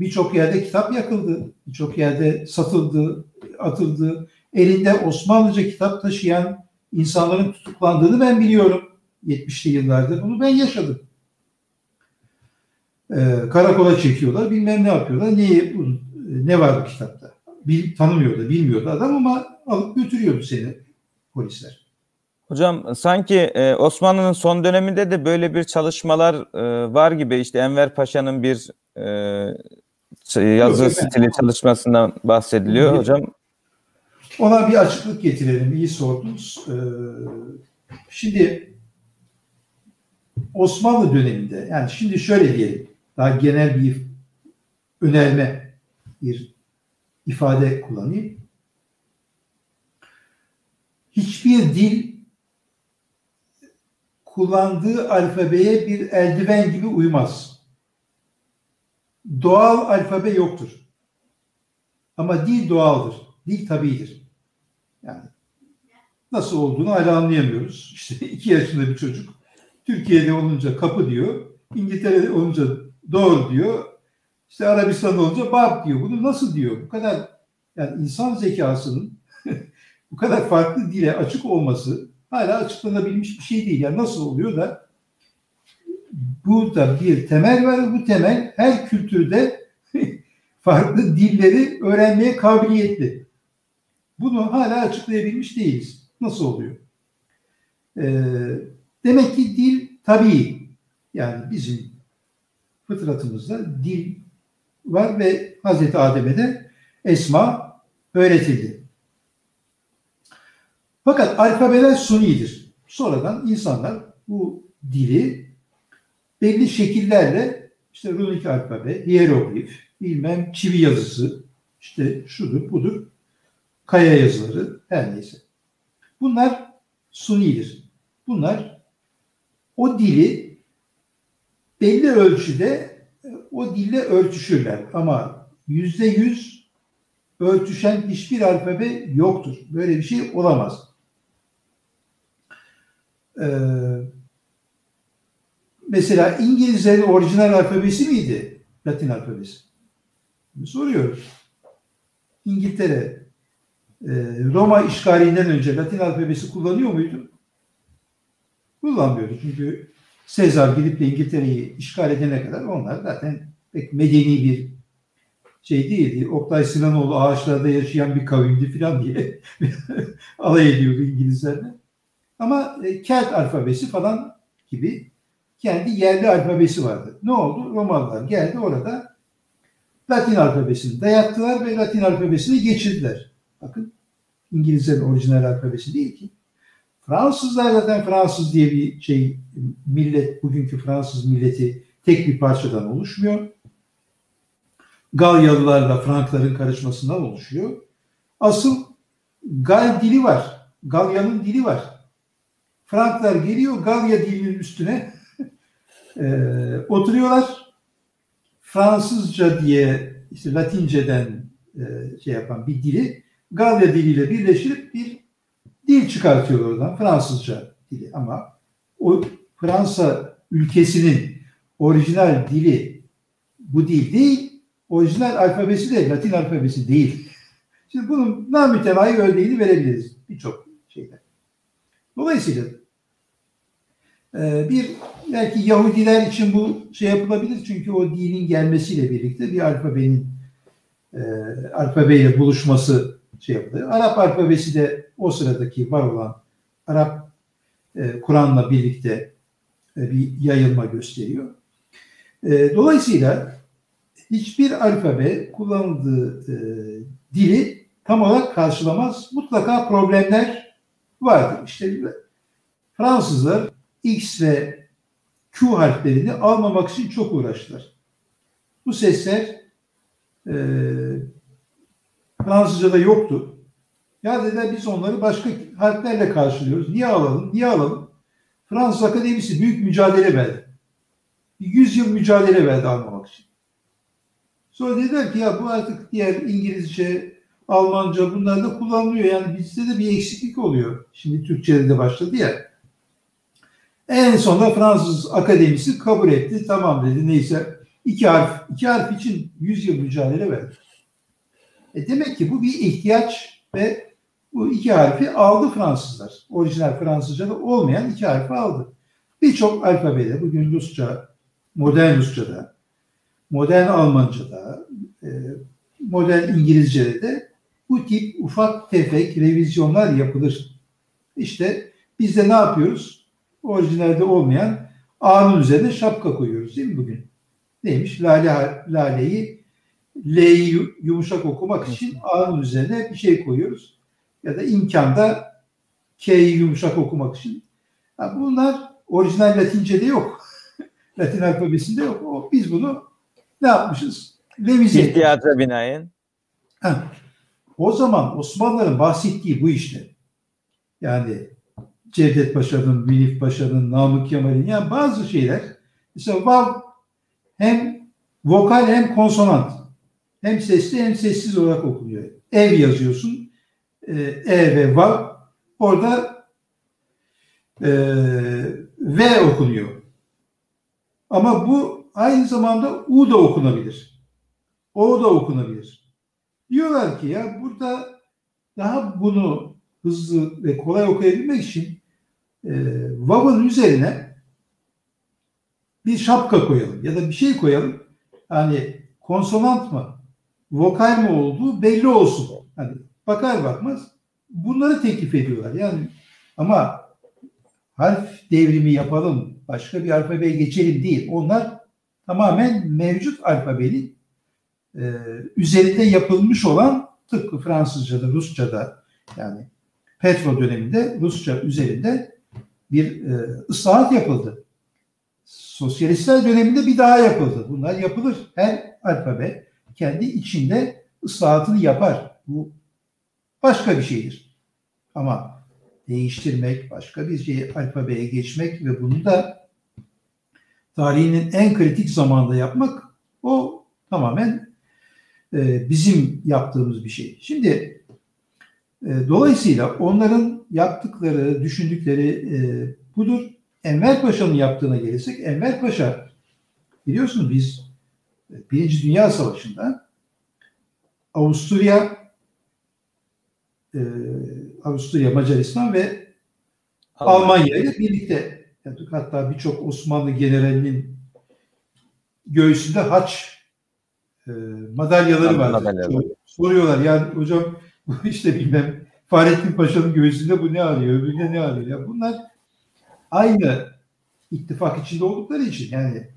Birçok yerde kitap yakıldı. Birçok yerde satıldı, atıldı. Elinde Osmanlıca kitap taşıyan insanların tutuklandığını ben biliyorum. 70'li yıllarda. Bunu ben yaşadım. Ee, karakola çekiyorlar. Bilmem ne yapıyorlar. Niye, bu- ne var bu kitapta? Bil, tanımıyordu, bilmiyordu adam ama alıp götürüyordu seni polisler. Hocam sanki e, Osmanlı'nın son döneminde de böyle bir çalışmalar e, var gibi işte Enver Paşa'nın bir e, şey, yazı Yok, stili çalışmasından bahsediliyor hocam. Ona bir açıklık getirelim. İyi sordunuz. Ee, şimdi Osmanlı döneminde yani şimdi şöyle diyelim daha genel bir önerme bir ifade kullanayım. Hiçbir dil kullandığı alfabeye bir eldiven gibi uymaz. Doğal alfabe yoktur. Ama dil doğaldır. Dil tabidir. Yani nasıl olduğunu hala anlayamıyoruz. (laughs) İşte iki yaşında bir çocuk Türkiye'de olunca kapı diyor. İngiltere'de olunca doğru diyor. İşte Arabistan'da olunca bab diyor. Bunu nasıl diyor? Bu kadar yani insan zekasının (laughs) bu kadar farklı dile açık olması hala açıklanabilmiş bir şey değil. Yani nasıl oluyor da burada bir temel var. Bu temel her kültürde (laughs) farklı dilleri öğrenmeye kabiliyetli. Bunu hala açıklayabilmiş değiliz. Nasıl oluyor? Ee, demek ki dil tabii yani bizim fıtratımızda dil var ve Hazreti Adem'e de esma öğretildi. Fakat alfabeler sunidir. Sonradan insanlar bu dili belli şekillerle işte runik alfabe, hieroglif, bilmem çivi yazısı, işte şudur budur, kaya yazıları her neyse. Bunlar sunidir. Bunlar o dili belli ölçüde o dille örtüşürler ama yüzde yüz örtüşen hiçbir alfabe yoktur. Böyle bir şey olamaz. Ee, mesela İngilizlerin orijinal alfabesi miydi? Latin alfabesi. Soruyorum. İngiltere Roma işgalinden önce Latin alfabesi kullanıyor muydu? Kullanmıyordu. Çünkü Sezar gidip de İngiltere'yi işgal edene kadar onlar zaten pek medeni bir şey değildi. Oktay Sinanoğlu ağaçlarda yaşayan bir kavimdi falan diye (laughs) alay ediyordu İngilizlerle. Ama e, Kelt alfabesi falan gibi kendi yerli alfabesi vardı. Ne oldu? Romalılar geldi orada Latin alfabesini dayattılar ve Latin alfabesini geçirdiler. Bakın İngilizlerin orijinal alfabesi değil ki. Fransızlar zaten Fransız diye bir şey millet, bugünkü Fransız milleti tek bir parçadan oluşmuyor. Galyalılarla Frankların karışmasından oluşuyor. Asıl Gal dili var. Galya'nın dili var. Franklar geliyor Galya dilinin üstüne (laughs) e, oturuyorlar. Fransızca diye işte Latinceden e, şey yapan bir dili Galya diliyle birleştirip bir dil çıkartıyor oradan. Fransızca dili ama o Fransa ülkesinin orijinal dili bu dil değil. Orijinal alfabesi de Latin alfabesi değil. Şimdi bunun namütevayi örneğini verebiliriz birçok şeyde. Dolayısıyla bir belki Yahudiler için bu şey yapılabilir çünkü o dinin gelmesiyle birlikte bir alfabenin e, alfabeyle buluşması şey yapılıyor. Arap alfabesi de o sıradaki var olan Arap e, Kur'an'la birlikte e, bir yayılma gösteriyor. E, dolayısıyla hiçbir alfabe kullanıldığı e, dili tam olarak karşılamaz. Mutlaka problemler vardır. İşte Fransızlar X ve Q harflerini almamak için çok uğraştılar. Bu sesler e, Fransızca'da yoktu. Ya dediler biz onları başka harflerle karşılıyoruz. Niye alalım? Niye alalım? Fransız Akademisi büyük mücadele verdi. 100 yıl mücadele verdi almamak için. Sonra dediler ki ya bu artık diğer İngilizce, Almanca bunlar da kullanılıyor. Yani bizde de bir eksiklik oluyor. Şimdi Türkçe'de de başladı ya. En sonunda Fransız Akademisi kabul etti. Tamam dedi neyse. iki harf, iki harf için 100 yıl mücadele verdi. E demek ki bu bir ihtiyaç ve bu iki harfi aldı Fransızlar. Orijinal Fransızca'da olmayan iki harfi aldı. Birçok alfabede, bugün Rusça, modern Rusça'da, modern Almanca'da, e, modern İngilizce'de de bu tip ufak tefek revizyonlar yapılır. İşte biz de ne yapıyoruz? Orijinalde olmayan A'nın üzerine şapka koyuyoruz değil mi bugün? Neymiş? Lale, laleyi L'yi yumuşak okumak için A'nın üzerine bir şey koyuyoruz. Ya da imkanda K'yi yumuşak okumak için. Yani bunlar orijinal Latince'de yok. (laughs) Latin alfabesinde yok. O, biz bunu ne yapmışız? Revize İhtiyaca binaen. Ha. O zaman Osmanlıların bahsettiği bu işte. Yani Cevdet Paşa'nın, Vinif Paşa'nın, Namık Kemal'in yani bazı şeyler mesela vav hem vokal hem konsonant hem sesli hem sessiz olarak okunuyor. Ev yazıyorsun. E, e ve vav orada e, V okunuyor. Ama bu aynı zamanda U da okunabilir. O da okunabilir. Diyorlar ki ya burada daha bunu hızlı ve kolay okuyabilmek için e, vav'ın üzerine bir şapka koyalım ya da bir şey koyalım. Yani konsonant mı, vokal mi olduğu belli olsun. Hani bakar bakmaz bunları teklif ediyorlar. Yani ama harf devrimi yapalım, başka bir alfabeye geçelim değil. Onlar tamamen mevcut alfabenin e, üzerinde yapılmış olan tıpkı Fransızca'da, Rusça'da yani Petro döneminde Rusça üzerinde bir e, ıslahat yapıldı. Sosyalistler döneminde bir daha yapıldı. Bunlar yapılır. Her alfabe kendi içinde ıslahatını yapar. Bu başka bir şeydir. Ama değiştirmek, başka bir şey alfabeye geçmek ve bunu da tarihinin en kritik zamanda yapmak o tamamen e, bizim yaptığımız bir şey. Şimdi e, dolayısıyla onların yaptıkları, düşündükleri e, budur. Enver Paşa'nın yaptığına gelirsek, Enver Paşa biliyorsunuz biz Birinci Dünya Savaşı'nda Avusturya, e, Avusturya, Macaristan ve Almanya ile birlikte yaptık. Hatta birçok Osmanlı generalinin göğsünde haç e, madalyaları var. Madalyaları. Soruyorlar yani hocam (laughs) bu işte bilmem Fahrettin Paşa'nın göğsünde bu ne arıyor, öbüründe ne arıyor? Ya bunlar aynı ittifak içinde oldukları için yani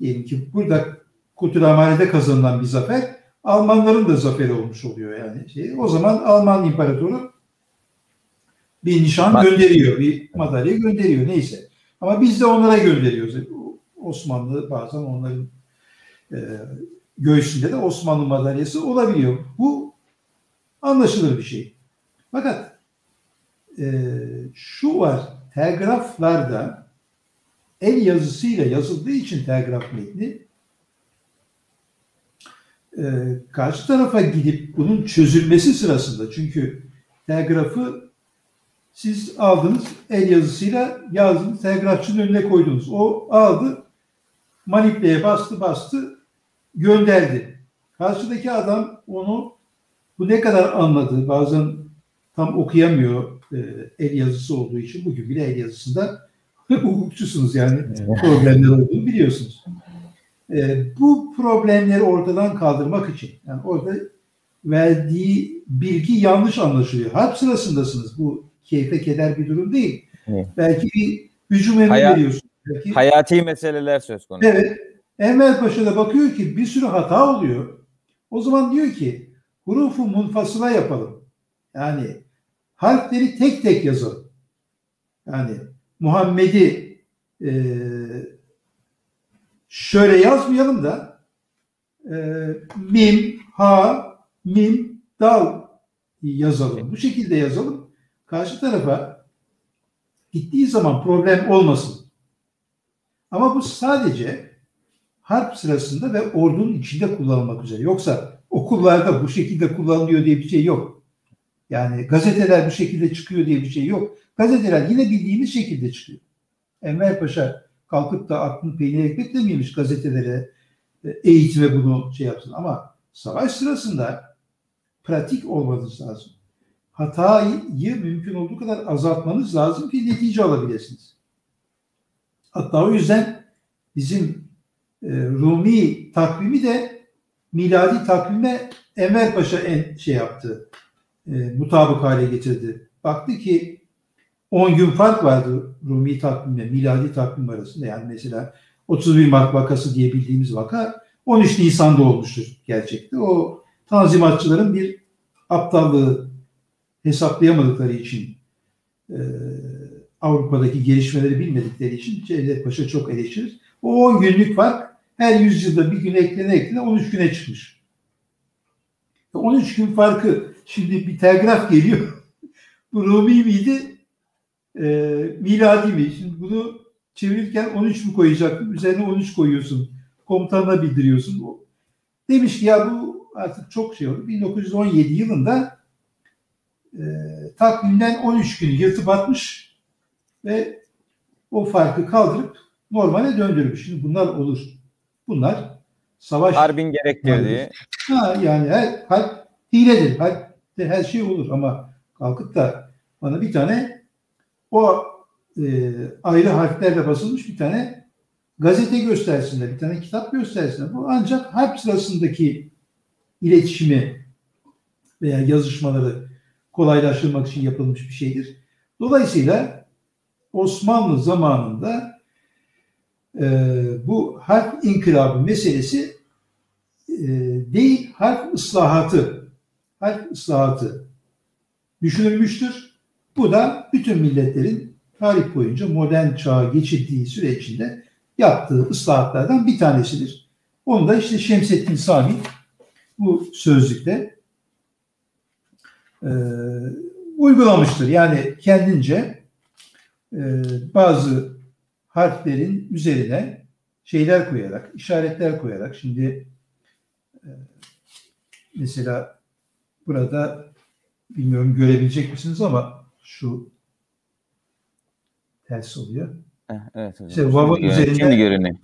diyelim ki burada Kutulahane'de kazanılan bir zafer Almanların da zaferi olmuş oluyor yani. Şey, o zaman Alman İmparatoru bir nişan Bak- gönderiyor, bir madalya gönderiyor neyse. Ama biz de onlara gönderiyoruz. Osmanlı bazen onların e, göğsünde de Osmanlı madalyası olabiliyor. Bu anlaşılır bir şey. Fakat e, şu var, telgraflarda el yazısıyla yazıldığı için telgraf metni e, karşı tarafa gidip bunun çözülmesi sırasında çünkü telgrafı siz aldınız el yazısıyla yazdınız telgrafçının önüne koydunuz. O aldı manipleye bastı bastı gönderdi. Karşıdaki adam onu bu ne kadar anladı bazen tam okuyamıyor e, el yazısı olduğu için bugün bile el yazısında (laughs) hukukçusunuz yani problemler olduğunu biliyorsunuz. E, bu problemleri ortadan kaldırmak için yani orada verdiği bilgi yanlış anlaşılıyor. Harp sırasındasınız. Bu keyfe keder bir durum değil. Evet. Belki bir hücum emri Hayat- veriyorsunuz. Belki Hayati meseleler söz konusu. Evet. Enver Paşa da bakıyor ki bir sürü hata oluyor. O zaman diyor ki hurufu munfasıla yapalım. Yani harfleri tek tek yazalım. Yani Muhammed'i e, şöyle yazmayalım da e, mim, ha, mim, dal yazalım. Bu şekilde yazalım. Karşı tarafa gittiği zaman problem olmasın. Ama bu sadece harp sırasında ve ordunun içinde kullanılmak üzere. Yoksa okullarda bu şekilde kullanılıyor diye bir şey yok. Yani gazeteler bu şekilde çıkıyor diye bir şey yok. Gazeteler yine bildiğimiz şekilde çıkıyor. Enver Paşa kalkıp da aklını peynir ekmek de miymiş gazetelere e, eğitime bunu şey yapsın. Ama savaş sırasında pratik olmanız lazım. Hatayı mümkün olduğu kadar azaltmanız lazım ki netice alabilirsiniz. Hatta o yüzden bizim e, Rumi takvimi de miladi takvime Enver Paşa en şey yaptı. E, mutabık hale getirdi. Baktı ki 10 gün fark vardı Rumi takvimle miladi takvim arasında. Yani mesela 31 Mart vakası diye bildiğimiz vaka 13 Nisan'da olmuştur gerçekte. O tanzimatçıların bir aptallığı hesaplayamadıkları için e, Avrupa'daki gelişmeleri bilmedikleri için Cevdet Paşa çok eleştirir. O 10 günlük fark her yüzyılda bir gün eklene eklene 13 güne çıkmış. 13 gün farkı şimdi bir telgraf geliyor. (laughs) Bu Rumi miydi? E, miladi mi? Şimdi bunu çevirirken 13 mü koyacaktım? Üzerine 13 koyuyorsun. Komutanına bildiriyorsun. Demiş ki ya bu artık çok şey oldu. 1917 yılında e, takvimden 13 günü yırtıp atmış ve o farkı kaldırıp normale döndürmüş. Şimdi bunlar olur. Bunlar savaş Harbin gerektirdiği. Ha, yani her harp hiledir. Harpte her şey olur ama kalkıp da bana bir tane o e, ayrı harflerle basılmış bir tane gazete göstersinler, bir tane kitap göstersinler. Bu ancak harp sırasındaki iletişimi veya yazışmaları kolaylaştırmak için yapılmış bir şeydir. Dolayısıyla Osmanlı zamanında e, bu harf inkılabı meselesi e, değil, harf ıslahatı. Harf ıslahatı düşünülmüştür. Bu da bütün milletlerin tarih boyunca modern çağa geçirdiği süre içinde yaptığı ıslahatlardan bir tanesidir. Onu da işte Şemsettin Sami bu sözlükte e, uygulamıştır. Yani kendince e, bazı harflerin üzerine şeyler koyarak, işaretler koyarak şimdi e, mesela burada bilmiyorum görebilecek misiniz ama şu ters oluyor. Evet hocam. İşte Şimdi, üzerinde- şimdi görünüyor.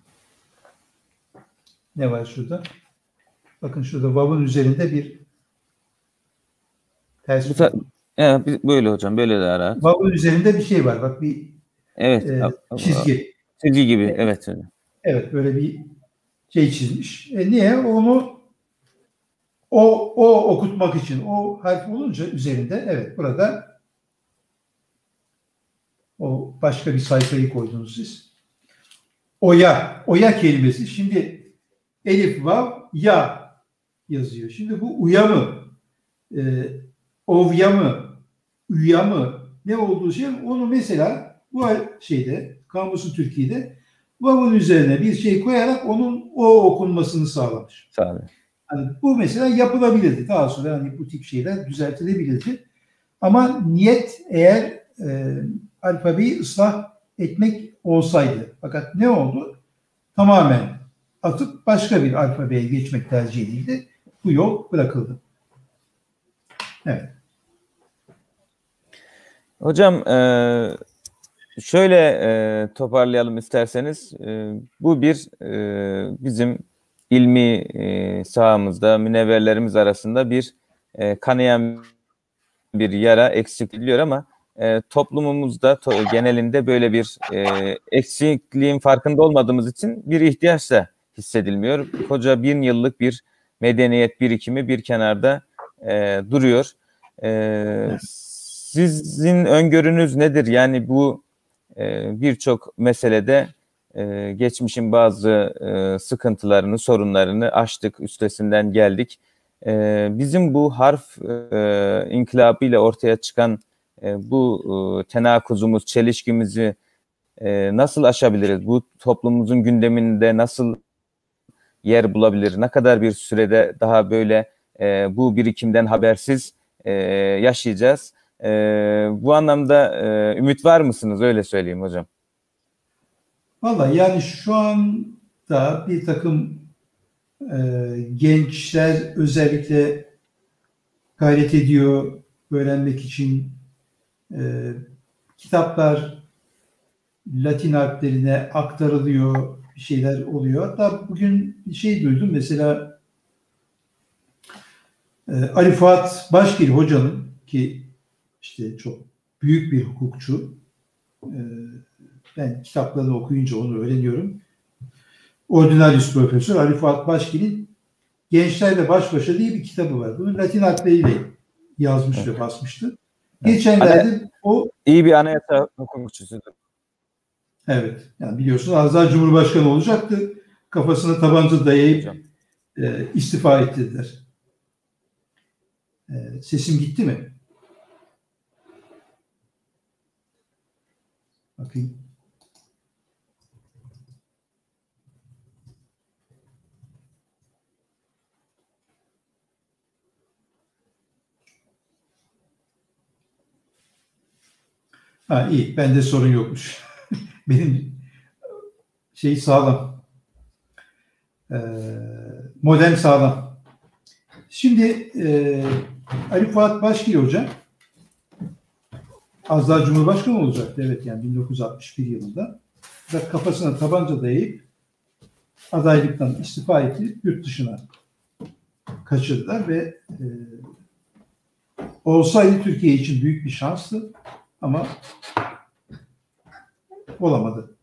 Ne var şurada? Bakın şurada vav'ın üzerinde bir ters. Bu ta- Evet, böyle hocam böyle de ara. Vav'ın üzerinde bir şey var. Bak bir Evet. e, çizgi. Çizgi gibi. Evet hocam. Evet böyle bir şey çizmiş. E niye? Onu o o okutmak için o harf olunca üzerinde evet burada o başka bir sayfayı koydunuz siz. Oya, oya kelimesi. Şimdi elif, vav, ya yazıyor. Şimdi bu uya mı? E, ovya mı? Üya mı? Ne olduğu şey onu mesela bu şeyde Kamusun Türkiye'de vav'ın üzerine bir şey koyarak onun o okunmasını sağlamış. Sağ olun. Hani bu mesela yapılabilirdi. Daha sonra hani bu tip şeyler düzeltilebilirdi. Ama niyet eğer e, alfabeyi ıslah etmek olsaydı. Fakat ne oldu? Tamamen atıp başka bir alfabeye geçmek tercih edildi. Bu yol bırakıldı. Evet. Hocam e, şöyle e, toparlayalım isterseniz. E, bu bir bizim ilmi sahamızda münevverlerimiz arasında bir kanayan bir yara eksik ediliyor ama e, toplumumuzda to- genelinde böyle bir e, eksikliğin farkında olmadığımız için bir ihtiyaç da hissedilmiyor. Koca bin yıllık bir medeniyet birikimi bir kenarda e, duruyor. E, sizin öngörünüz nedir? Yani bu e, birçok meselede e, geçmişin bazı e, sıkıntılarını, sorunlarını aştık, üstesinden geldik. E, bizim bu harf e, inkılabıyla ortaya çıkan e, bu e, tenakuzumuz, çelişkimizi e, nasıl aşabiliriz? Bu toplumumuzun gündeminde nasıl yer bulabilir? Ne kadar bir sürede daha böyle e, bu birikimden habersiz e, yaşayacağız? E, bu anlamda e, ümit var mısınız? Öyle söyleyeyim hocam. Vallahi yani şu anda bir takım e, gençler özellikle gayret ediyor öğrenmek için e, kitaplar Latin harflerine aktarılıyor bir şeyler oluyor. Hatta bugün bir şey duydum mesela e, Ali Fuat Başgil hocanın ki işte çok büyük bir hukukçu e, ben kitapları okuyunca onu öğreniyorum. Ordinarius Profesör Ali Fuat Başgil'in Gençlerle Baş Başa diye bir kitabı var. Bunu Latin harfleriyle yazmış Evet. ve basmıştı. Geçenlerde o İyi bir anayasa hukukçusudur. evet yani biliyorsun Azar Cumhurbaşkanı olacaktı. Kafasına tabanca dayayıp Hocam. e, istifa ettirdiler. E, sesim gitti mi? Bakayım. Ha iyi. Bende sorun yokmuş. (laughs) Benim şey sağlam. Ee, modem sağlam. Şimdi e, Ali Fuat Başgil Hoca az daha Cumhurbaşkanı olacaktı. Evet yani 1961 yılında. Da kafasına tabanca dayayıp adaylıktan istifa etti. Yurt dışına kaçırdılar ve e, olsaydı Türkiye için büyük bir şanstı ama olamadı.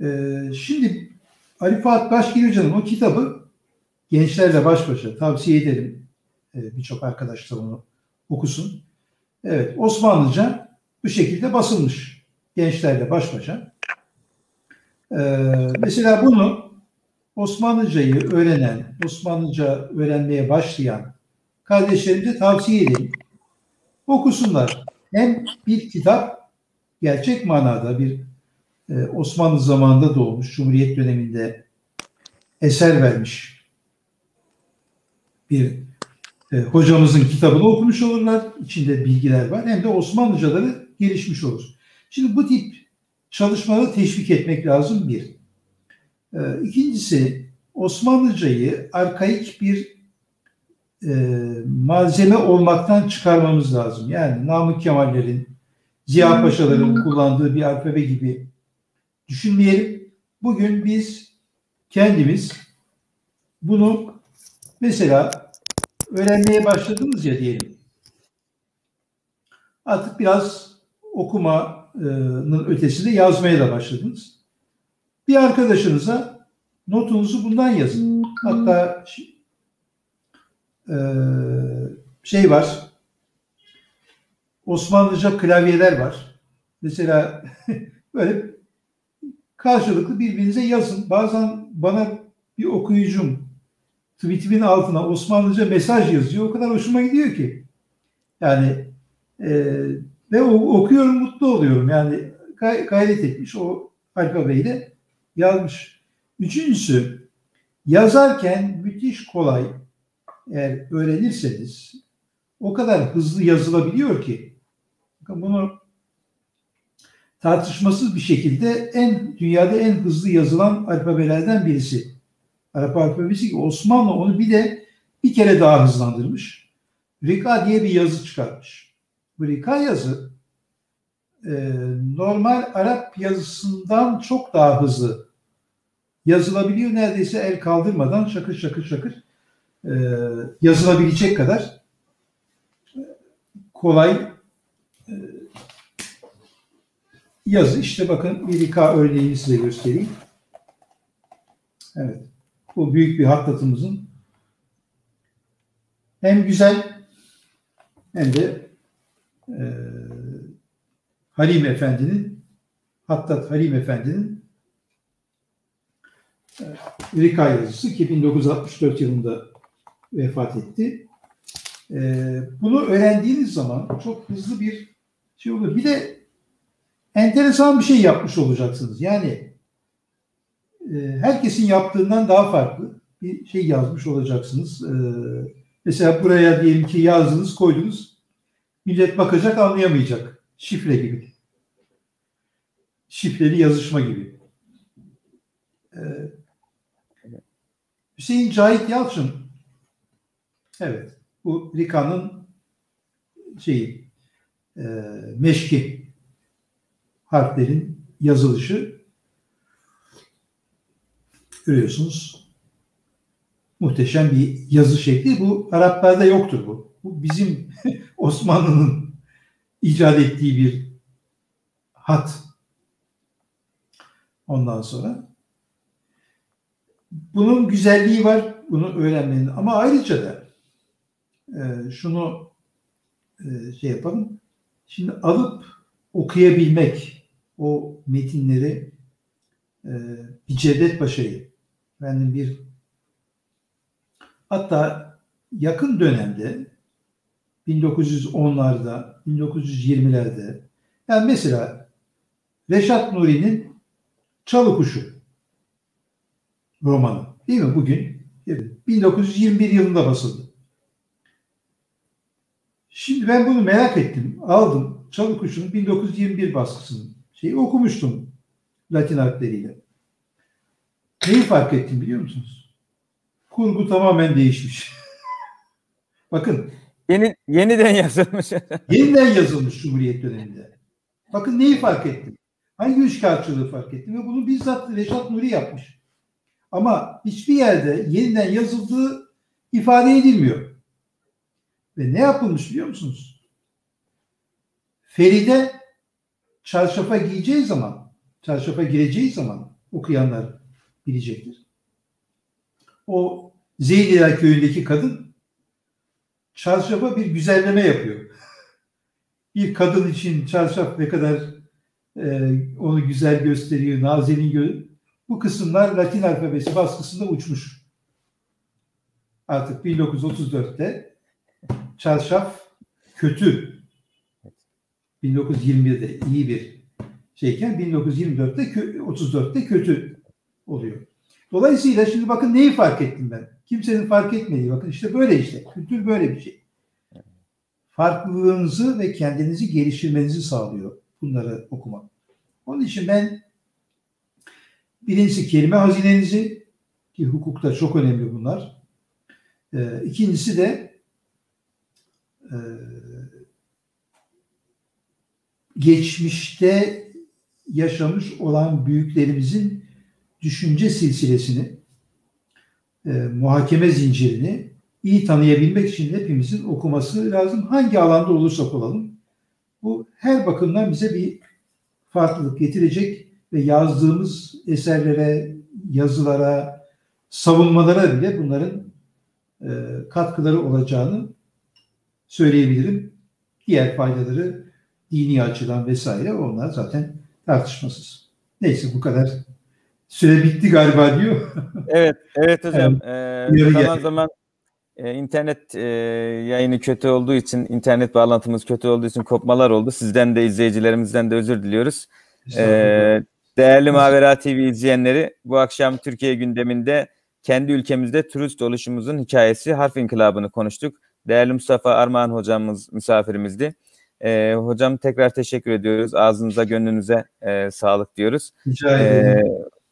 Ee, şimdi Ali Fuat Başgil Hoca'nın o kitabı gençlerle baş başa tavsiye ederim. Ee, Birçok arkadaş da onu okusun. Evet Osmanlıca bu şekilde basılmış. gençlerle baş başa. Ee, mesela bunu Osmanlıcayı öğrenen, Osmanlıca öğrenmeye başlayan kardeşlerimize tavsiye edeyim. Okusunlar. Hem bir kitap gerçek manada bir e, Osmanlı zamanında doğmuş, Cumhuriyet döneminde eser vermiş bir e, hocamızın kitabını okumuş olurlar. İçinde bilgiler var. Hem de Osmanlıcaları gelişmiş olur. Şimdi bu tip çalışmaları teşvik etmek lazım bir. E, ikincisi Osmanlıcayı arkaik bir e, malzeme olmaktan çıkarmamız lazım. Yani Namık Kemal'lerin, Ziya Paşaların kullandığı bir alfabe gibi düşünmeyelim. Bugün biz kendimiz bunu mesela öğrenmeye başladınız ya diyelim. Artık biraz okumanın ötesinde yazmaya da başladınız. Bir arkadaşınıza notunuzu bundan yazın. Hatta şey var, Osmanlıca klavyeler var. Mesela (laughs) böyle karşılıklı birbirinize yazın. Bazen bana bir okuyucum tweetimin altına Osmanlıca mesaj yazıyor. O kadar hoşuma gidiyor ki. Yani e, ve o, okuyorum mutlu oluyorum. Yani gay, gayret etmiş o alfabeyle yazmış. Üçüncüsü yazarken müthiş kolay eğer öğrenirseniz o kadar hızlı yazılabiliyor ki bunu tartışmasız bir şekilde en dünyada en hızlı yazılan alfabelerden birisi. Arap alfabesi ki Osmanlı onu bir de bir kere daha hızlandırmış. Rika diye bir yazı çıkartmış. Bu Rika yazı e, normal Arap yazısından çok daha hızlı yazılabiliyor. Neredeyse el kaldırmadan şakır şakır şakır e, yazılabilecek kadar kolay e, yazı. İşte bakın bir Rika örneğini size göstereyim. Evet. Bu büyük bir hattatımızın hem güzel hem de e, Halim Efendi'nin Hattat Halim Efendi'nin e, Rika yazısı ki 1964 yılında vefat etti. E, bunu öğrendiğiniz zaman çok hızlı bir şey olur. Bir de enteresan bir şey yapmış olacaksınız. Yani e, herkesin yaptığından daha farklı bir şey yazmış olacaksınız. E, mesela buraya diyelim ki yazdınız, koydunuz. Millet bakacak, anlayamayacak. Şifre gibi. Şifreli yazışma gibi. E, Hüseyin Cahit Yalçın evet bu Rika'nın şeyi e, meşki harflerin yazılışı görüyorsunuz. Muhteşem bir yazı şekli. Bu Araplarda yoktur bu. Bu bizim (laughs) Osmanlı'nın icat ettiği bir hat. Ondan sonra bunun güzelliği var. Bunu öğrenmenin. Ama ayrıca da e, şunu e, şey yapalım. Şimdi alıp okuyabilmek o metinleri e, bir Cevdet Paşa'yı efendim bir hatta yakın dönemde 1910'larda 1920'lerde yani mesela Reşat Nuri'nin Çalı Kuşu romanı değil mi bugün 1921 yılında basıldı. Şimdi ben bunu merak ettim. Aldım Çalı Kuşu'nun 1921 baskısını. Şeyi okumuştum Latin harfleriyle. Neyi fark ettim biliyor musunuz? Kurgu tamamen değişmiş. (laughs) Bakın. Yeni, yeniden yazılmış. (laughs) yeniden yazılmış Cumhuriyet döneminde. Bakın neyi fark ettim? Hangi üçkağıtçılığı fark ettim? Ve bunu bizzat Reşat Nuri yapmış. Ama hiçbir yerde yeniden yazıldığı ifade edilmiyor. Ve ne yapılmış biliyor musunuz? Feride çarşafa giyeceği zaman, çarşafa gireceği zaman okuyanlar bilecektir. O Zeydiler köyündeki kadın çarşafa bir güzelleme yapıyor. (laughs) Bir kadın için çarşaf ne kadar e, onu güzel gösteriyor. Nazenin gö bu kısımlar Latin alfabesi baskısında uçmuş. Artık 1934'te çarşaf kötü. 1921'de iyi bir şeyken 1924'te 34'te kötü oluyor. Dolayısıyla şimdi bakın neyi fark ettim ben? Kimsenin fark etmediği bakın işte böyle işte. Kültür böyle bir şey. Farklılığınızı ve kendinizi geliştirmenizi sağlıyor bunları okumak. Onun için ben birincisi kelime hazinenizi ki hukukta çok önemli bunlar. Ee, ikincisi de e, geçmişte yaşamış olan büyüklerimizin düşünce silsilesini, e, muhakeme zincirini iyi tanıyabilmek için hepimizin okuması lazım. Hangi alanda olursak olalım. Bu her bakımdan bize bir farklılık getirecek ve yazdığımız eserlere, yazılara, savunmalara bile bunların e, katkıları olacağını söyleyebilirim. Diğer faydaları dini açıdan vesaire onlar zaten tartışmasız. Neyse bu kadar. Süre bitti galiba diyor. (laughs) evet, evet hocam. Evet. Ee, zaman zaman e, internet e, yayını kötü olduğu için, internet bağlantımız kötü olduğu için kopmalar oldu. Sizden de izleyicilerimizden de özür diliyoruz. Ee, değerli Mavera TV izleyenleri, bu akşam Türkiye gündeminde kendi ülkemizde turist oluşumuzun hikayesi harf inkılabını konuştuk. Değerli Mustafa Armağan hocamız misafirimizdi. E, hocam tekrar teşekkür ediyoruz. Ağzınıza, gönlünüze e, sağlık diyoruz. Rica ederim. E,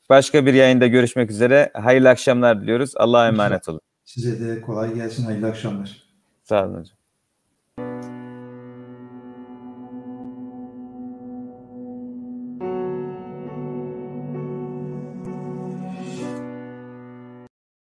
başka bir yayında görüşmek üzere. Hayırlı akşamlar diliyoruz. Allah'a emanet olun. Size de kolay gelsin. Hayırlı akşamlar. Sağ olun hocam.